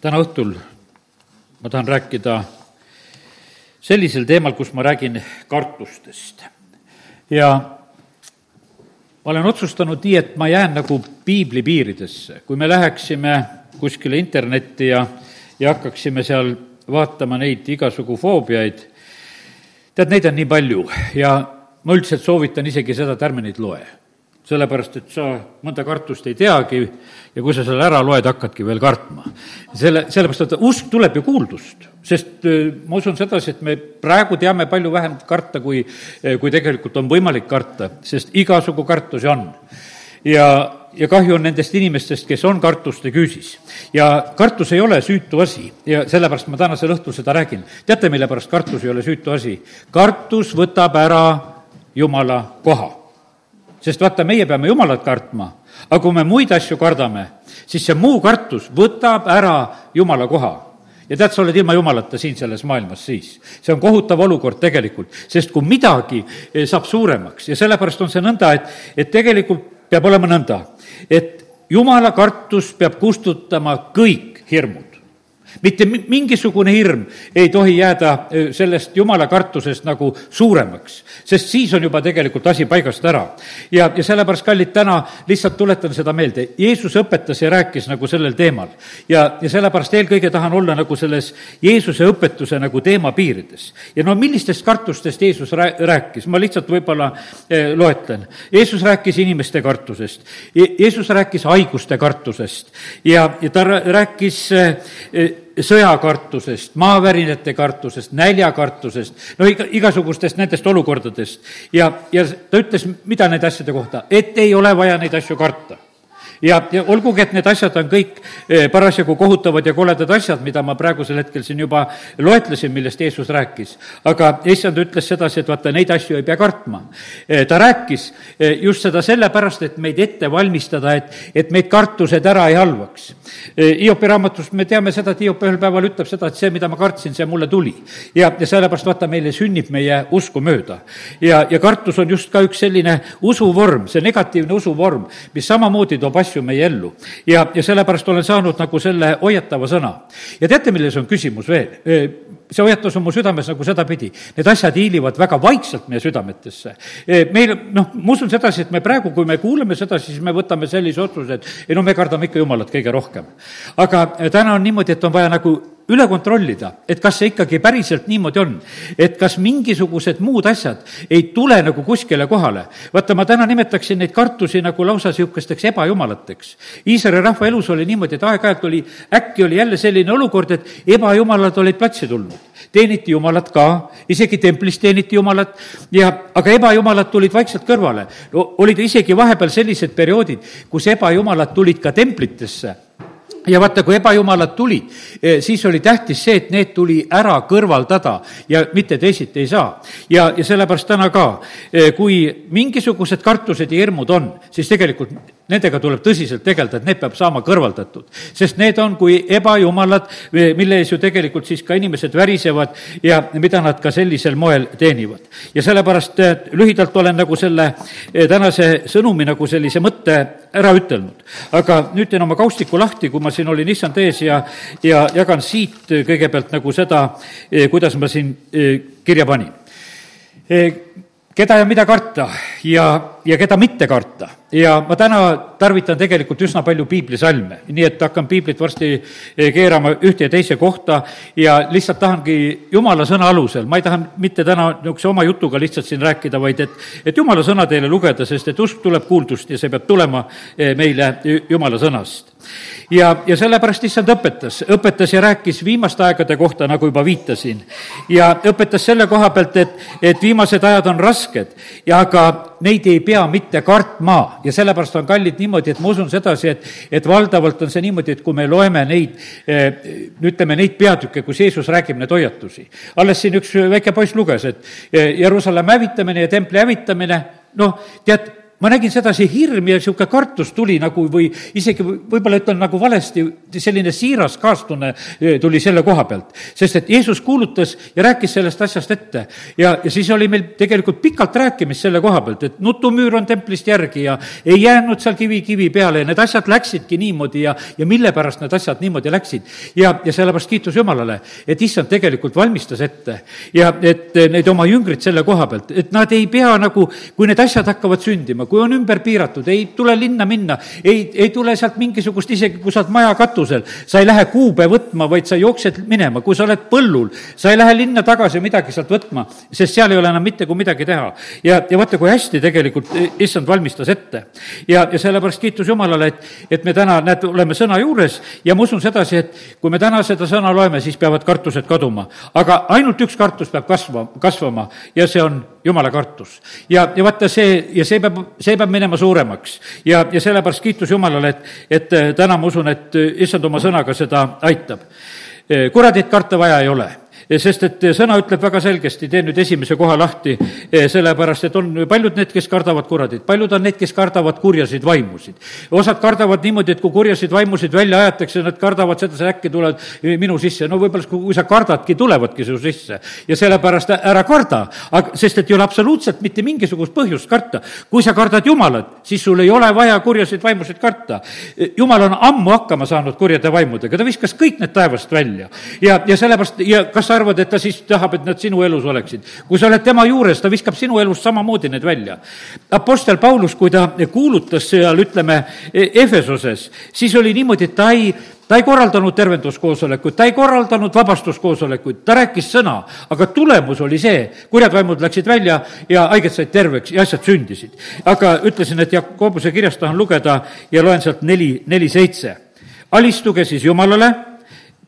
täna õhtul ma tahan rääkida sellisel teemal, kus ma räägin kartustest. ja ma olen otsustanud nii, et ma jään nagu piibli piiridesse. kui me läheksime kuskile internetti ja, ja hakkaksime seal vaatama neid igasugu foobiaid, tead, neid on nii palju ja ma üldiselt soovitan isegi seda, et ärme neid loe sellepärast, et sa mõnda kartust ei teagi ja kui sa selle ära loed, hakkadki veel kartma. selle, sellepärast, et usk tuleb ju kuuldust, sest ma usun sedasi, et me praegu teame palju vähem karta, kui, kui tegelikult on võimalik karta, sest igasugu kartusi on. ja, ja kahju on nendest inimestest, kes on kartuste küüsis. ja kartus ei ole süütu asi ja sellepärast ma tänasel õhtul seda räägin. teate, mille pärast kartus ei ole süütu asi? kartus võtab ära Jumala koha sest vaata, meie peame Jumalat kartma, aga kui me muid asju kardame, siis see muu kartus võtab ära Jumala koha. Ja tead, sa oled ilma Jumalata siin selles maailmas siis. see on kohutav olukord tegelikult, sest kui midagi eh, saab suuremaks ja sellepärast on see nõnda, et, et tegelikult peab olema nõnda, et Jumala kartus peab kustutama kõik hirmud mitte mingisugune hirm ei tohi jääda äh, sellest jumala kartusest nagu suuremaks, sest siis on juba tegelikult asi paigast ära. ja, ja sellepärast, kallid, täna lihtsalt tuletan seda meelde, Jeesus õpetas ja rääkis nagu sellel teemal. ja, ja sellepärast eelkõige tahan olla nagu selles Jeesuse õpetuse nagu teema piirides. ja no millistest kartustest Jeesus rää-, rääkis, ma lihtsalt võib-olla eh, loetlen. Jeesus rääkis inimeste kartusest, Jeesus rääkis haiguste kartusest ja, ja ta rääkis eh, sõjakartusest, maavärinate kartusest, näljakartusest, no iga, igasugustest nendest olukordadest. ja, ja ta ütles, mida nende asjade kohta, et ei ole vaja neid asju karta ja, ja olgugi, et need asjad on kõik eh, parasjagu kohutavad ja koledad asjad, mida ma praegusel hetkel siin juba loetlesin, millest Jeesus rääkis, aga issand ütles sedasi, et vaata, neid asju ei pea kartma. Eh, ta rääkis eh, just seda sellepärast, et meid ette valmistada, et, et meid kartused ära ei halvaks. Hiopi raamatust me teame seda, et Hiop ühel päeval ütleb seda, et see, mida ma kartsin, see mulle tuli. ja, ja sellepärast vaata, meile sünnib meie usku mööda. ja, ja kartus on just ka üks selline usuvorm, see negatiivne usuvorm, mis samamoodi toob asju asju meie ellu. ja, ja sellepärast olen saanud nagu selle hoiatava sõna. ja teate, milles on küsimus veel? See hoiatus on mu südames nagu sedapidi, need asjad hiilivad väga vaikselt meie südametesse. meil, noh, ma usun sedasi, et me praegu, kui me kuuleme seda, siis me võtame sellise otsuse, et ei no me kardame ikka Jumalat kõige rohkem. aga täna on niimoodi, et on vaja nagu üle kontrollida, et kas see ikkagi päriselt niimoodi on. et kas mingisugused muud asjad ei tule nagu kuskile kohale. vaata, ma täna nimetaksin neid kartusi nagu lausa niisugusteks ebajumalateks. Iisraeli rahva elus oli niimoodi, et aeg-ajalt oli, äkki oli jälle selline olukord, et ebajumalad olid platsi tulnud. Teeniti Jumalat ka, isegi templis teeniti Jumalat ja, aga ebajumalad tulid vaikselt kõrvale no,. olid isegi vahepeal sellised perioodid, kus ebajumalad tulid ka templitesse ja vaata, kui ebajumalad tulid, eh, siis oli tähtis see, et need tuli ära kõrvaldada ja mitte teisiti ei saa. ja, ja sellepärast täna ka, eh, kui mingisugused kartused ja hirmud on, siis tegelikult nendega tuleb tõsiselt tegeleda, et need peab saama kõrvaldatud. sest need on kui ebajumalad, mille ees ju tegelikult siis ka inimesed värisevad ja mida nad ka sellisel moel teenivad. ja sellepärast lühidalt olen nagu selle tänase sõnumi nagu sellise mõtte ära ütelnud. aga nüüd teen oma kaustiku lahti, kui ma siin olin issand ees ja, ja jagan siit kõigepealt nagu seda, kuidas ma siin kirja panin. Keda ja mida karta ja, ja keda mitte karta. Ja ma täna tarvitan tegelikult üsna palju piiblisalme, nii et hakkan piiblit varsti keerama ühte ja teise kohta ja lihtsalt tahangi jumala sõna alusel, ma ei taha mitte täna niisuguse oma jutuga lihtsalt siin rääkida, vaid et, et jumala sõna teile lugeda, sest et usk tuleb kuuldust ja see peab tulema meile jumala sõnast. Ja, ja sellepärast issand õpetas, õpetas ja rääkis viimaste aegade kohta, nagu juba viitasin. ja õpetas selle koha pealt, et, et viimased ajad on rasked ja aga neid ei pea mitte kartma ja sellepärast on kallid niimoodi, et ma usun sedasi, et, et valdavalt on see niimoodi, et kui me loeme neid, eh, ütleme, neid peatükke, kus Jeesus räägib neid hoiatusi. alles siin üks väike poiss luges, et eh, Jeruusalemma hävitamine ja templi hävitamine, noh, tead, ma nägin sedasi hirm ja niisugune kartus tuli nagu või isegi võib-olla ütlen nagu valesti, selline siiras kaastunne tuli selle koha pealt. sest et Jeesus kuulutas ja rääkis sellest asjast ette. ja, ja siis oli meil tegelikult pikalt rääkimist selle koha pealt, et nutumüür on templist järgi ja ei jäänud seal kivi kivi peale ja need asjad läksidki niimoodi ja, ja mille pärast need asjad niimoodi läksid. ja, ja sellepärast kiitus Jumalale, et issand tegelikult valmistas ette ja et neid oma jüngrid selle koha pealt, et nad ei pea nagu, kui need asjad hakkavad sündima, kui on ümber piiratud, ei tule linna minna, ei, ei tule sealt mingisugust, isegi kui sa oled maja katusel, sa ei lähe kuube võtma, vaid sa jooksed minema, kui sa oled põllul, sa ei lähe linna tagasi midagi sealt võtma, sest seal ei ole enam mitte kui midagi teha. ja, ja vaata, kui hästi tegelikult issand valmistas ette. ja, ja sellepärast kiitus Jumalale, et, et me täna, näed, oleme sõna juures ja ma usun sedasi, et kui me täna seda sõna loeme, siis peavad kartused kaduma. aga ainult üks kartus peab kasvama, kasvama ja see on jumala kartus. ja, ja vaata see, ja see peab, see peab minema suuremaks. ja, ja sellepärast kiitus Jumalale, et, et äh, täna ma usun, et äh, issand oma sõnaga seda aitab. Äh, kuradit karta vaja ei ole sest et sõna ütleb väga selgesti, teen nüüd esimese koha lahti, eh, sellepärast et on paljud need, kes kardavad kuradit, paljud on need, kes kardavad kurjasid vaimusid. osad kardavad niimoodi, et kui kurjasid vaimusid välja ajatakse, nad kardavad seda, see äkki tulevad minu sisse, no võib-olla kui sa kardadki, tulevadki su sisse. ja sellepärast ära karda, aga, sest et ei ole absoluutselt mitte mingisugust põhjust karta. kui sa kardad Jumalat, siis sul ei ole vaja kurjasid vaimusid karta. Jumal on ammu hakkama saanud kurjade vaimudega, ta viskas kõik need taevast välja. ja, ja sellepärast, ja kas sa arvad, et ta siis tahab, et nad sinu elus oleksid. kui sa oled tema juures, ta viskab sinu elust samamoodi need välja. Apostel Paulus, kui ta kuulutas seal, ütleme, Efesoses, siis oli niimoodi, et ta ei ta ei korraldanud tervenduskoosolekuid, ta ei korraldanud vabastuskoosolekuid, ta rääkis sõna, aga tulemus oli see, kurjad vaimud läksid välja ja haiged said terveks ja asjad sündisid. aga ütlesin, et Jakobuse kirjast tahan lugeda ja loen sealt neli, neli seitse. alistuge siis Jumalale,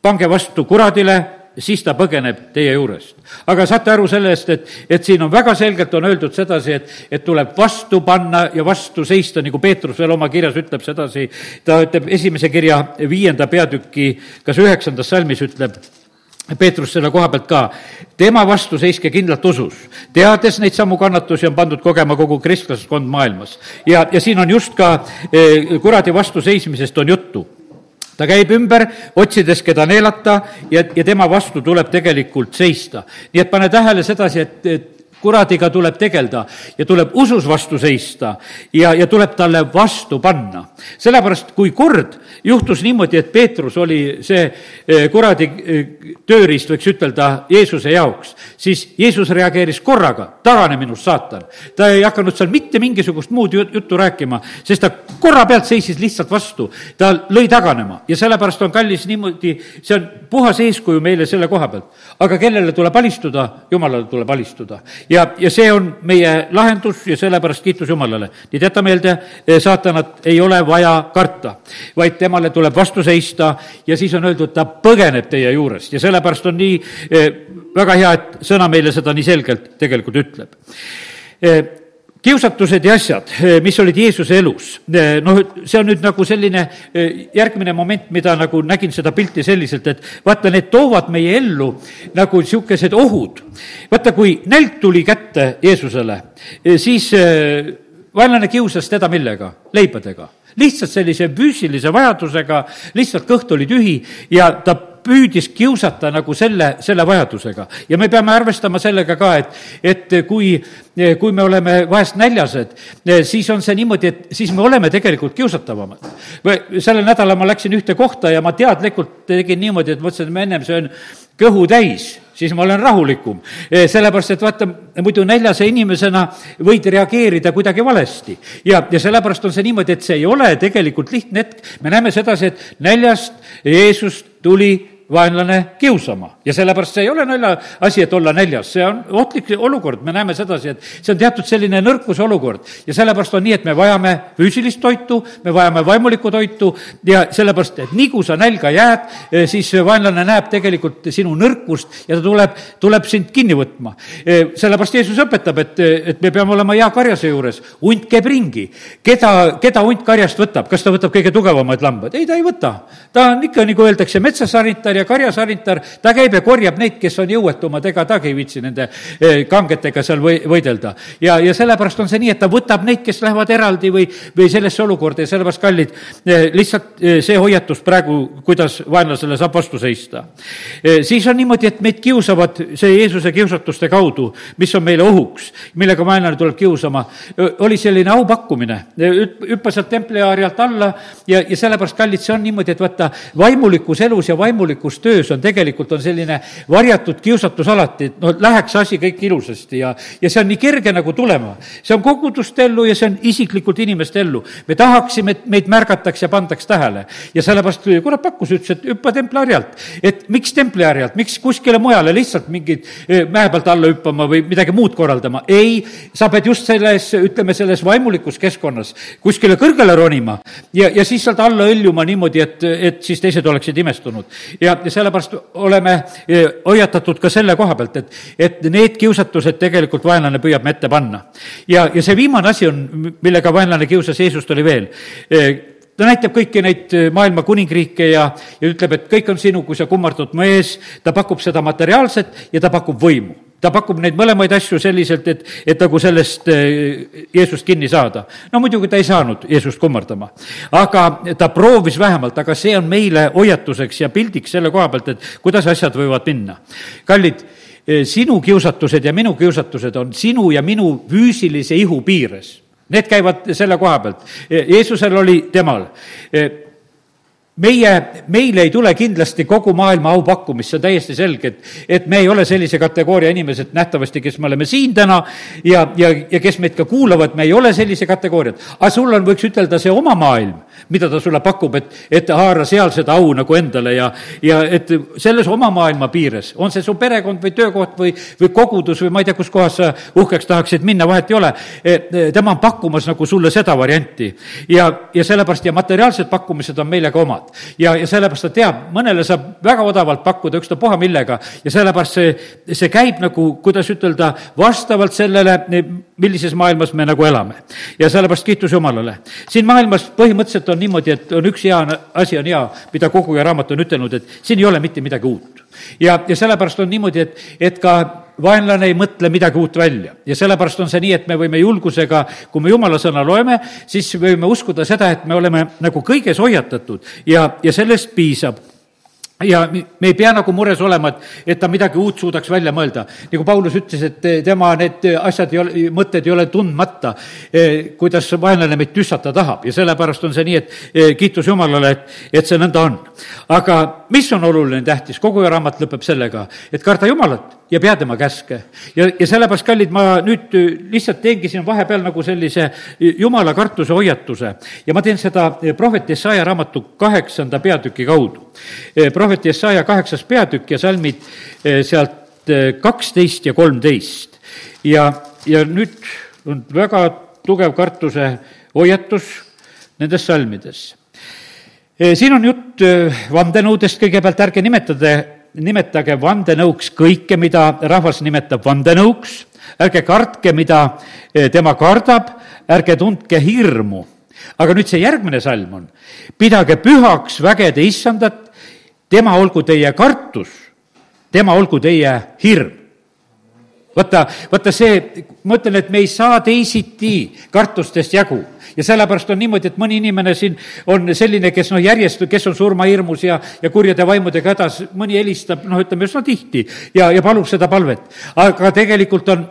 pange vastu kuradile siis ta põgeneb teie juurest. aga saate aru sellest, et, et siin on väga selgelt on öeldud sedasi, et, et tuleb vastu panna ja vastu seista, nagu Peetrus veel oma kirjas ütleb sedasi, ta ütleb esimese kirja viienda peatüki, kas üheksandas salmis ütleb, Peetrus selle koha pealt ka, tema vastu seiske kindlalt usus, teades neid samu kannatusi on pandud kogema kogu kristlaskond maailmas. ja, ja siin on just ka eh, kuradi vastu seismisest on juttu ta käib ümber, otsides, keda neelata ja, ja tema vastu tuleb tegelikult seista. nii et pane tähele sedasi, et, et kuradiga tuleb tegeleda ja tuleb usus vastu seista ja, ja tuleb talle vastu panna. sellepärast, kui kord juhtus niimoodi, et Peetrus oli see eh, kuradi eh, tööriist, võiks ütelda, Jeesuse jaoks, siis Jeesus reageeris korraga, tagane minust, saatan. ta ei hakanud seal mitte mingisugust muud juttu rääkima, sest ta korra pealt seisis lihtsalt vastu. ta lõi taganema ja sellepärast on kallis niimoodi, see on puhas eeskuju meile selle koha pealt. aga kellele tuleb alistuda, jumalale tuleb alistuda ja, ja see on meie lahendus ja sellepärast kiitus Jumalale. nii et jäta meelde, eh, saatanat ei ole vaja karta, vaid temale tuleb vastu seista ja siis on öeldud, ta põgeneb teie juurest ja sellepärast on nii eh, väga hea, et sõna meile seda nii selgelt tegelikult ütleb eh, kiusatused ja asjad, eh, mis olid Jeesuse elus, eh, noh, see on nüüd nagu selline eh, järgmine moment, mida nagu nägin seda pilti selliselt, et vaata, need toovad meie ellu nagu niisugused ohud. vaata, kui nälg tuli kätte Jeesusele, siis vaenlane kiusas teda millega? leibadega lihtsalt sellise füüsilise vajadusega, lihtsalt kõht oli tühi ja ta püüdis kiusata nagu selle, selle vajadusega. ja me peame arvestama sellega ka, et, et kui, kui me oleme vahest näljased, siis on see niimoodi, et siis me oleme tegelikult kiusatavamad. sellel nädalal ma läksin ühte kohta ja ma teadlikult tegin niimoodi, et mõtlesin, et ma ennem söön kõhu täis siis ma olen rahulikum. sellepärast, et vaata, muidu näljase inimesena võid reageerida kuidagi valesti. ja, ja sellepärast on see niimoodi, et see ei ole tegelikult lihtne hetk. me näeme sedasi, et näljast Jeesus tuli vaenlane kiusama ja sellepärast see ei ole naljaasi, et olla näljas, see on ohtlik olukord, me näeme sedasi, et see on teatud selline nõrkuse olukord ja sellepärast on nii, et me vajame füüsilist toitu, me vajame vaimulikku toitu ja sellepärast, et nii kui sa nälga jääd, eh, siis vaenlane näeb tegelikult sinu nõrkust ja ta tuleb, tuleb sind kinni võtma. Eh, sellepärast Jeesus õpetab, et, et me peame olema hea karjase juures, hunt käib ringi. keda, keda hunt karjast võtab, kas ta võtab kõige tugevamaid lambaid? ei, ta ei võta. ta on ikka, nagu öeldakse, metsasanitar ja karjasaanitar, ta käib ja korjab neid, kes on jõuetumad, ega tagi ei viitsi nende eh, kangetega seal või, võidelda. ja, ja sellepärast on see nii, et ta võtab neid, kes lähevad eraldi või, või sellesse olukorda ja sellepärast, kallid, eh, lihtsalt eh, see hoiatus praegu, kuidas vaenlasele saab vastu seista. siis on niimoodi, et meid kiusavad see Jeesuse kiusatuste kaudu, mis on meile ohuks, millega vaenlane tuleb kiusama, oli selline aupakkumine, hüppa sealt templiaarialt alla ja, ja sellepärast, kallid, see on niimoodi, et vaata, vaimulikus elus ja vaimulikus töös on tegelikult, on selline varjatud kiusatus alati, et no läheks asi kõik ilusasti ja, ja see on nii kerge nagu tulema. see on koguduste ellu ja see on isiklikult inimeste ellu. me tahaksime, et meid märgataks ja pandaks tähele. ja sellepärast kurat pakkus, ütles, et hüppa templiharjalt. et miks templiharjalt, miks kuskile mujale lihtsalt mingid eh, mäe pealt alla hüppama või midagi muud korraldama. ei, sa pead just selles, ütleme, selles vaimulikus keskkonnas kuskile kõrgele ronima ja, ja siis sealt alla hõljuma niimoodi, et, et siis teised oleksid imestunud. ja, ja sellepärast oleme e, hoiatatud ka selle koha pealt, et, et need kiusatused tegelikult vaenlane püüab me ette panna. ja, ja see viimane asi on, millega vaenlane kiusas Jeesust, oli veel e, ta näitab kõiki neid maailma kuningriike ja, ja ütleb, et kõik on sinu, kui sa kummardud mu ees, ta pakub seda materiaalset ja ta pakub võimu ta pakub neid mõlemaid asju selliselt, et, et nagu sellest eh, Jeesust kinni saada. no muidugi ta ei saanud Jeesust kummardama, aga ta proovis vähemalt, aga see on meile hoiatuseks ja pildiks selle koha pealt, et kuidas asjad võivad minna. kallid, eh, sinu kiusatused ja minu kiusatused on sinu ja minu füüsilise ihu piires. Need käivad selle koha pealt. Eh, Jeesusel oli temal meie, meile ei tule kindlasti kogu maailma aupakkumist, see on täiesti selge, et, et me ei ole sellise kategooria inimesed nähtavasti, kes me oleme siin täna ja, ja, ja kes meid ka kuulavad, me ei ole sellise kategooriad. aga sul on, võiks ütelda, see oma maailm, mida ta sulle pakub, et, et haara seal seda au nagu endale ja, ja et selles oma maailma piires, on see su perekond või töökoht või, või kogudus või ma ei tea, kus kohas sa uhkeks tahaksid minna, vahet ei ole. E, e, tema on pakkumas nagu sulle seda varianti ja, ja sellepärast ja materiaalsed pakkumised on meile ka omad ja, ja sellepärast ta teab, mõnele saab väga odavalt pakkuda ükstapuha millega ja sellepärast see, see käib nagu, kuidas ütelda, vastavalt sellele, millises maailmas me nagu elame. ja sellepärast kiitus Jumalale. siin maailmas põhimõtteliselt on niimoodi, et on üks hea asi on hea, mida koguja raamat on ütelnud, et siin ei ole mitte midagi uut. ja, ja sellepärast on niimoodi, et, et ka vaenlane ei mõtle midagi uut välja ja sellepärast on see nii, et me võime julgusega, kui me jumala sõna loeme, siis võime uskuda seda, et me oleme nagu kõiges hoiatatud ja, ja sellest piisab ja me ei pea nagu mures olema, et, et ta midagi uut suudaks välja mõelda. nagu Paulus ütles, et tema need asjad ei ole, mõtted ei ole tundmata, eh, kuidas vaenlane meid tüssata tahab ja sellepärast on see nii, et eh, kiitus Jumalale, et, et see nõnda on. aga mis on oluline, tähtis, kogu raamat lõpeb sellega, et karda Jumalat ja pea tema käske. ja, ja sellepärast, kallid, ma nüüd lihtsalt teengi siin vahepeal nagu sellise jumala kartuse hoiatuse ja ma teen seda prohvet Jesaja raamatu kaheksanda peatüki kaudu. prohvet Jesaja kaheksas peatükk ja salmid sealt kaksteist ja kolmteist. ja, ja nüüd on väga tugev kartuse hoiatus nendes salmides. Siin on jutt vandenõudest kõigepealt, ärge nimetage nimetage vandenõuks kõike, mida rahvas nimetab vandenõuks, ärge kartke, mida eh, tema kardab, ärge tundke hirmu. aga nüüd see järgmine salm on, pidage pühaks vägede issandat, tema olgu teie kartus, tema olgu teie hirm vaata, vaata see, ma ütlen, et me ei saa teisiti kartustest jagu ja sellepärast on niimoodi, et mõni inimene siin on selline, kes noh, järjest, kes on surmahirmus ja, ja kurjade vaimudega hädas, mõni helistab, noh, ütleme üsna tihti ja, ja palub seda palvet. aga tegelikult on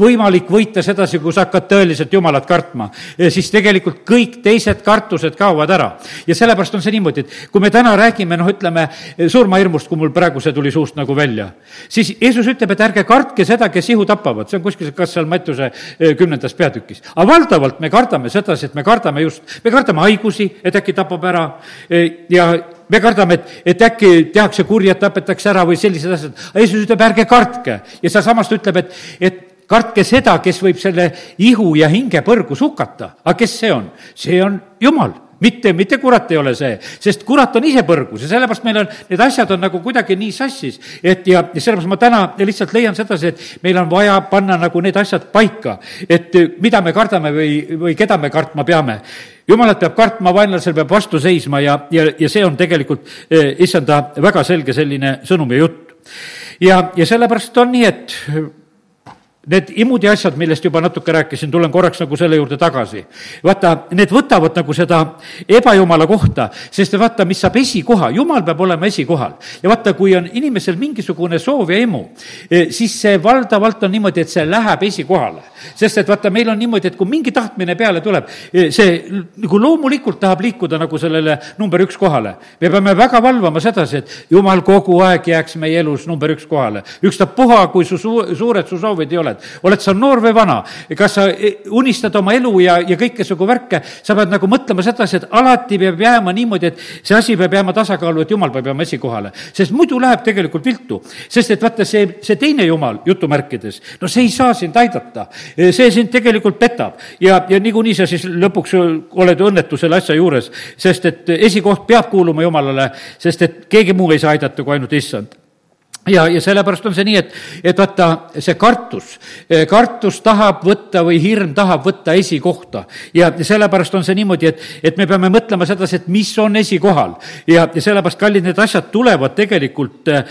võimalik võita sedasi, kui sa hakkad tõeliselt Jumalat kartma, siis tegelikult kõik teised kartused kaovad ära. ja sellepärast on see niimoodi, et kui me täna räägime, noh, ütleme surmahirmust, kui mul praegu see tuli suust nagu välja, siis Jeesus ütleb, et ärge kartke seda, kes ihu tapavad, see on kuskil, kas seal Mattiuse eh, kümnendas peatükis. aga valdavalt me kardame sedasi, et me kardame just, me kardame haigusi, et äkki tapab ära eh, ja me kardame, et, et äkki tehakse kurja, tapetakse ära või sellised asjad. Jeesus ütleb, ärge kartke ja sealsamas ta ütleb, et, et kartke seda, kes võib selle ihu ja hinge põrgus hukata. aga kes see on? see on Jumal mitte, mitte kurat ei ole see, sest kurat on ise põrgus ja sellepärast meil on, need asjad on nagu kuidagi nii sassis, et ja, ja sellepärast ma täna lihtsalt leian sedasi, et meil on vaja panna nagu need asjad paika, et mida me kardame või, või keda me kartma peame jumalat peab kartma, vaenlasel peab vastu seisma ja, ja, ja see on tegelikult eh, issanda väga selge selline sõnum ja jutt. ja, ja sellepärast on nii, et Need imud ja asjad, millest juba natuke rääkisin, tulen korraks nagu selle juurde tagasi. vaata, need võtavad nagu seda ebajumala kohta, sest vaata, mis saab esikoha, jumal peab olema esikohal. ja vaata, kui on inimesel mingisugune soov ja emu, e, siis see valdavalt on niimoodi, et see läheb esikohale. sest et vaata, meil on niimoodi, et kui mingi tahtmine peale tuleb, e, see nagu loomulikult tahab liikuda nagu sellele number üks kohale. me peame väga valvama sedasi, et jumal kogu aeg jääks meie elus number üks kohale. ükstapuha, kui su suu-, suured su soovid ei ole oled. oled sa noor või vana, kas sa e, unistad oma elu ja, ja kõikesugu värke, sa pead nagu mõtlema sedasi, et alati peab jääma niimoodi, et see asi peab jääma tasakaalu, et jumal peab jääma esikohale. sest muidu läheb tegelikult viltu, sest et vaata, see, see teine jumal, jutumärkides, no see ei saa sind aidata. E, see sind tegelikult petab. Ja, ja niikuinii sa siis lõpuks oled õnnetu selle asja juures, sest et esikoht peab kuuluma Jumalale, sest et keegi muu ei saa aidata kui ainult issand ja, ja sellepärast on see nii, et, et vaata, see kartus, kartus tahab võtta või hirm tahab võtta esikohta. ja, sellepärast on see niimoodi, et, et me peame mõtlema sedasi, et mis on esikohal. ja, ja sellepärast, kallid, need asjad tulevad tegelikult eh,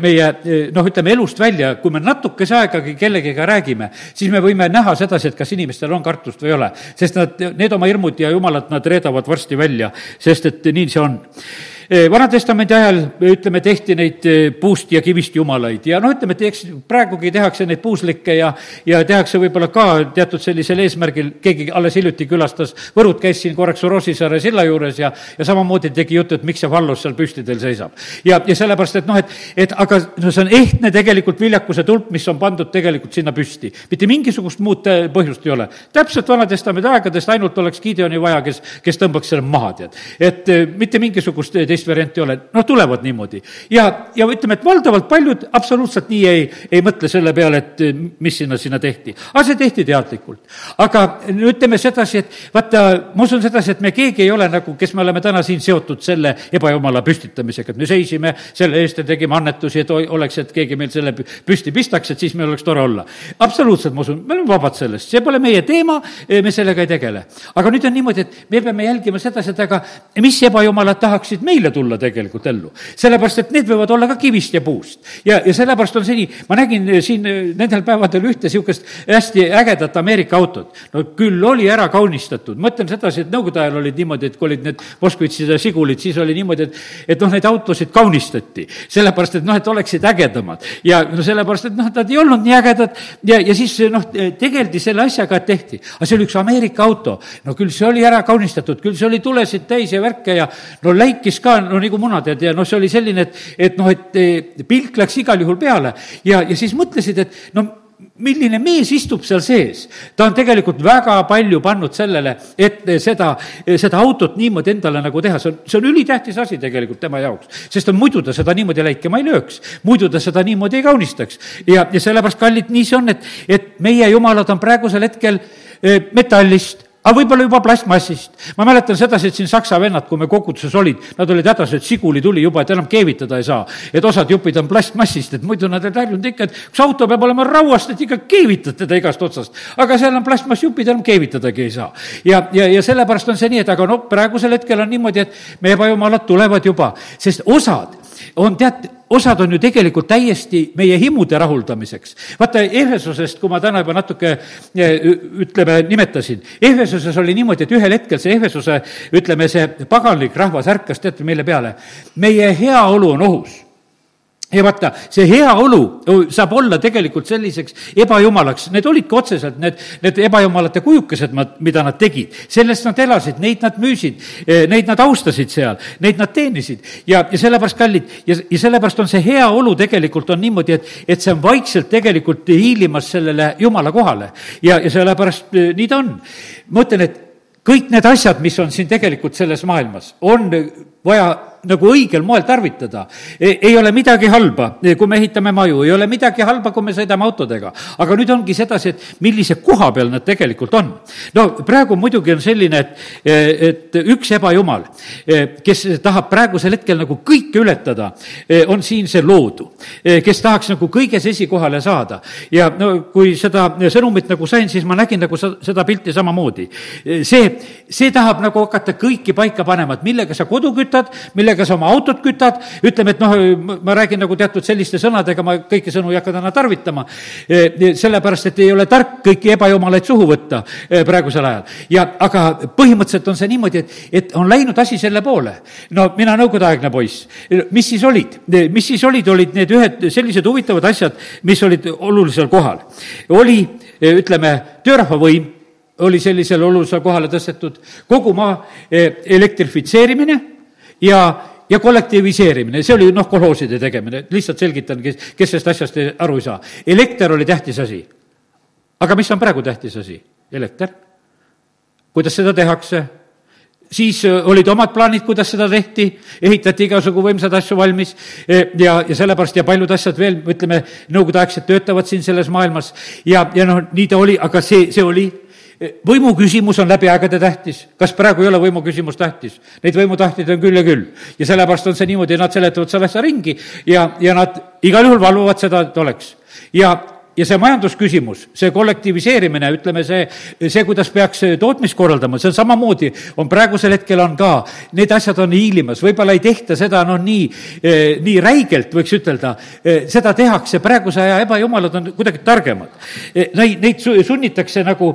meie noh, ütleme elust välja, kui me natukese aegagi kellegiga räägime, siis me võime näha sedasi, et kas inimestel on kartust või ei ole. sest nad, need oma hirmud ja jumalad, nad reedavad varsti välja, sest et nii see on Eh, Vana-testamendi ajal, ütleme, tehti neid eh, puust ja kivist jumalaid ja noh, ütleme, et eks praegugi tehakse neid puuslikke ja, ja tehakse võib-olla ka teatud sellisel eesmärgil, keegi alles hiljuti külastas Võrut, käis siin korraks Rosisaare silla juures ja, ja samamoodi tegi juttu, et miks see vallus seal püsti teil seisab. ja, ja sellepärast, et noh, et, et aga no see on ehtne tegelikult viljakuse tulp, mis on pandud tegelikult sinna püsti. mitte mingisugust muud eh, põhjust ei ole. täpselt Vana-testamendi aegadest ainult oleks Gideoni vaja, kes, kes tõmbaks selle maha, tead. et mitte mingisugust teist teist varianti ei ole, noh, tulevad niimoodi. ja, ja ütleme, et valdavalt paljud absoluutselt nii ei, ei mõtle selle peale, et mis sinna, sinna tehti. aga see tehti teadlikult. aga ütleme sedasi, et vaata, ma usun sedasi, et me keegi ei ole nagu, kes me oleme täna siin seotud selle ebajumala püstitamisega, et me seisime selle eest ja tegime annetusi, et oleks, et keegi meil selle püsti pistaks, et siis meil oleks tore olla. absoluutselt, ma usun, me oleme vabad sellest, see pole meie teema, me sellega ei tegele. aga nüüd on niimoodi, et me peame jälgima sedasi, et aga mis ebajumalad tahaksid meile välja tulla tegelikult ellu. sellepärast, et need võivad olla ka kivist ja puust. ja, ja sellepärast on see nii, ma nägin eh, siin eh, nendel päevadel ühte niisugust hästi ägedat Ameerika autot. no küll oli ära kaunistatud, mõtlen sedasi, et nõukogude ajal olid niimoodi, et kui olid need Moskvitšid ja Žigulid, siis oli niimoodi, et et noh, neid autosid kaunistati. sellepärast, et noh, et oleksid ägedamad. ja no sellepärast, et noh, nad ei olnud nii ägedad ja, ja siis noh, tegeldi selle asjaga, et tehti. aga see oli üks Ameerika auto. no küll see oli ära kaunistatud, küll see oli tulesid täis ja värke ja no läikis ka no nagu munad ja, ja noh, see oli selline, et, et noh, et eh, pilk läks igal juhul peale ja, ja siis mõtlesid, et no milline mees istub seal sees. ta on tegelikult väga palju pannud sellele, et seda, seda autot niimoodi endale nagu teha, see on, see on ülitähtis asi tegelikult tema jaoks. sest muidu ta seda niimoodi läikema ei lööks, muidu ta seda niimoodi ei kaunistaks. ja, ja sellepärast, kallid, nii see on, et, et meie jumalad on praegusel hetkel eh, metallist aga võib-olla juba plastmassist. ma mäletan sedasi, et siin saksa vennad, kui me koguduses olid, nad olid hädas, et siguli tuli juba, et enam keevitada ei saa. et osad jupid on plastmassist, et muidu nad olid harjunud ikka, et üks auto peab olema rauast, et ikka keevitad teda igast otsast. aga seal on plastmassjupid, enam keevitadagi ei saa. ja, ja, ja sellepärast on see nii, et aga no praegusel hetkel on niimoodi, et meie ebajumalad tulevad juba, sest osad on tead, osad on ju tegelikult täiesti meie himude rahuldamiseks. vaata, Ehvesosest, kui ma täna juba natuke eh, ütleme, nimetasin, Ehvesuses oli niimoodi, et ühel hetkel see Ehvesuse, ütleme, see paganlik rahvas ärkas, teate, mille peale? meie heaolu on ohus ja vaata, see heaolu saab olla tegelikult selliseks ebajumalaks, need olidki otseselt need, need ebajumalate kujukesed, mida nad tegid. sellest nad elasid, neid nad müüsid, eh, neid nad austasid seal, neid nad teenisid. ja, ja sellepärast, kallid, ja, ja sellepärast on see heaolu tegelikult on niimoodi, et, et see on vaikselt tegelikult hiilimas sellele jumala kohale. ja, ja sellepärast eh, nii ta on. ma ütlen, et kõik need asjad, mis on siin tegelikult selles maailmas, on vaja nagu õigel moel tarvitada. ei ole midagi halba, kui me ehitame maju, ei ole midagi halba, kui me sõidame autodega. aga nüüd ongi sedasi, et millise koha peal nad tegelikult on. no praegu muidugi on selline, et, et üks ebajumal, kes tahab praegusel hetkel nagu kõike ületada, on siin see loodu, kes tahaks nagu kõiges esikohale saada. ja no kui seda sõnumit nagu sain, siis ma nägin nagu seda pilti samamoodi. see, see tahab nagu hakata kõiki paika panema, et millega sa kodu kütad, millega sa oma autot kütad, ütleme, et noh, ma räägin nagu teatud selliste sõnadega, ma kõiki sõnu ei hakka täna tarvitama, sellepärast et ei ole tark kõiki ebajumalaid suhu võtta eh, praegusel ajal. ja aga põhimõtteliselt on see niimoodi, et, et on läinud asi selle poole. no mina nõukogudeaegne poiss, mis siis olid, mis siis olid, olid need ühed sellised huvitavad asjad, mis olid olulisel kohal. oli, ütleme, töörahva võim oli sellisele olulisele kohale tõstetud, kogu maa elektrifitseerimine ja ja kollektiviseerimine, see oli noh, kolhooside tegemine, lihtsalt selgitan, kes, kes sellest asjast aru ei saa. elekter oli tähtis asi. aga mis on praegu tähtis asi? elekter. kuidas seda tehakse? siis äh, olid omad plaanid, kuidas seda tehti, ehitati igasugu võimsad asju valmis e, ja, ja sellepärast ja paljud asjad veel, ütleme, nõukogudeaegsed töötavad siin selles maailmas ja, ja noh, nii ta oli, aga see, see oli võimu küsimus on läbi aegade tähtis. kas praegu ei ole võimu küsimus tähtis? Neid võimutahtjaid on küll ja küll. ja sellepärast on see niimoodi, nad seletavad selle asja ringi ja, ja nad igal juhul valvavad seda, et oleks. ja ja see majandusküsimus, see kollektiviseerimine, ütleme see, see, kuidas peaks tootmist korraldama, see on samamoodi, on praegusel hetkel on ka, need asjad on hiilimas, võib-olla ei tehta seda noh, nii, eh, nii räigelt, võiks ütelda, eh, seda tehakse, praeguse aja ebajumalad on kuidagi targemad. Neid, neid sunnitakse nagu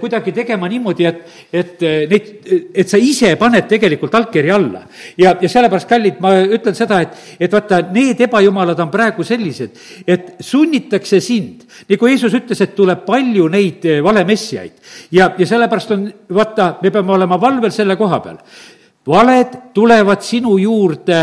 kuidagi tegema niimoodi, et, et neid, et sa ise paned tegelikult allkirja alla. ja, ja sellepärast, kallid, ma ütlen seda, et, et vaata, need ebajumalad on praegu sellised, et sunnitakse sind sind. nagu Jeesus ütles, et tuleb palju neid eh, valemessiaid ja, ja sellepärast on, vaata, me peame olema valvel selle koha peal. valed tulevad sinu juurde,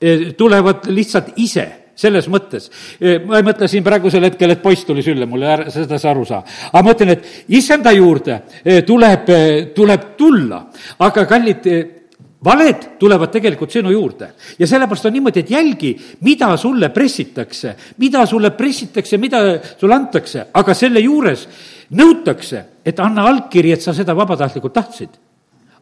eh, tulevad lihtsalt ise selles mõttes, eh, ma ei mõtle siin praegusel hetkel, et poiss tuli sülle mulle, ära seda sa aru saa. aga ma ütlen, et issanda juurde tuleb, tuleb tulla, aga kallid, valed tulevad tegelikult sinu juurde ja sellepärast on niimoodi, et jälgi, mida sulle pressitakse, mida sulle pressitakse, mida sulle antakse, aga selle juures nõutakse, et anna allkiri, et sa seda vabatahtlikult tahtsid.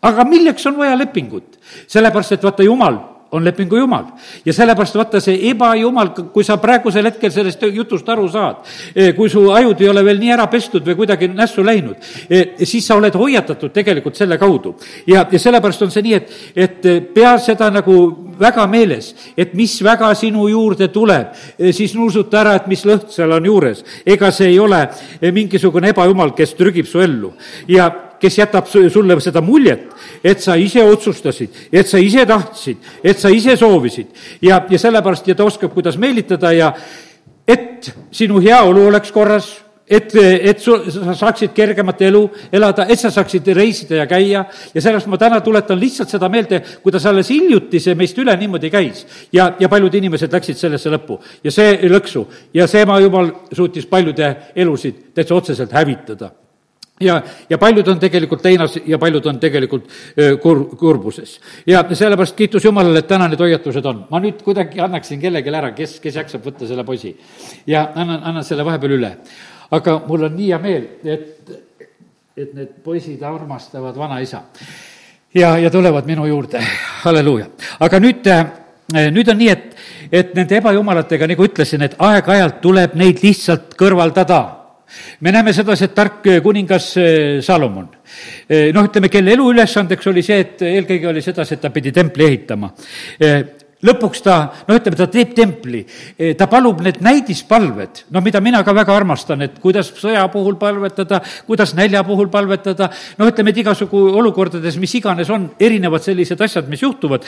aga milleks on vaja lepingut? sellepärast, et vaata, jumal on lepingu jumal. ja sellepärast vaata, see ebajumal, kui sa praegusel hetkel sellest jutust aru saad, eh, kui su ajud ei ole veel nii ära pestud või kuidagi nässu läinud, eh, siis sa oled hoiatatud tegelikult selle kaudu. ja, ja sellepärast on see nii, et, et eh, pea seda nagu väga meeles, et mis väga sinu juurde tuleb, siis nuusuta ära, et mis lõht seal on juures. ega see ei ole mingisugune ebajumal, kes trügib su ellu. ja kes jätab sulle seda muljet, et sa ise otsustasid, et sa ise tahtsid, et sa ise soovisid. Ja, ja sellepärast ja ta oskab, kuidas meelitada ja et sinu heaolu oleks korras et, et su, sa saaksid kergemat elu elada, et sa saaksid reisida ja käia. Ja sellepärast ma täna tuletan lihtsalt seda meelde, kuidas alles hiljuti see meist üle niimoodi käis. ja, ja paljud inimesed läksid sellesse lõppu. Ja see lõksu. Ja see ema jumal suutis paljude elusid täitsa otseselt hävitada ja, ja paljud on tegelikult leinas ja paljud on tegelikult kur-, kurbuses. ja sellepärast kiitus Jumalale, et täna need hoiatused on. ma nüüd kuidagi annaksin kellelegi ära, kes, kes jaksab võtta selle poisi. ja annan, annan selle vahepeal üle. aga mul on nii hea meel, et, et need poisid armastavad vanaisa. ja, ja tulevad minu juurde, halleluuja. aga nüüd, nüüd on nii, et, et nende ebajumalatega, nagu ütlesin, et aeg-ajalt tuleb neid lihtsalt kõrvaldada me näeme sedasi, et tark eh, kuningas eh, Salomon, eh, noh, ütleme, kelle elu ülesandeks oli see, et eelkõige oli sedasi, et ta pidi templi ehitama. Lõpuks ta, no ütleme, ta teeb templi, ta palub need näidispalved, no mida mina ka väga armastan, et kuidas sõja puhul palvetada, kuidas nälja puhul palvetada, no ütleme, et igasugu olukordades, mis iganes on, erinevad sellised asjad, mis juhtuvad.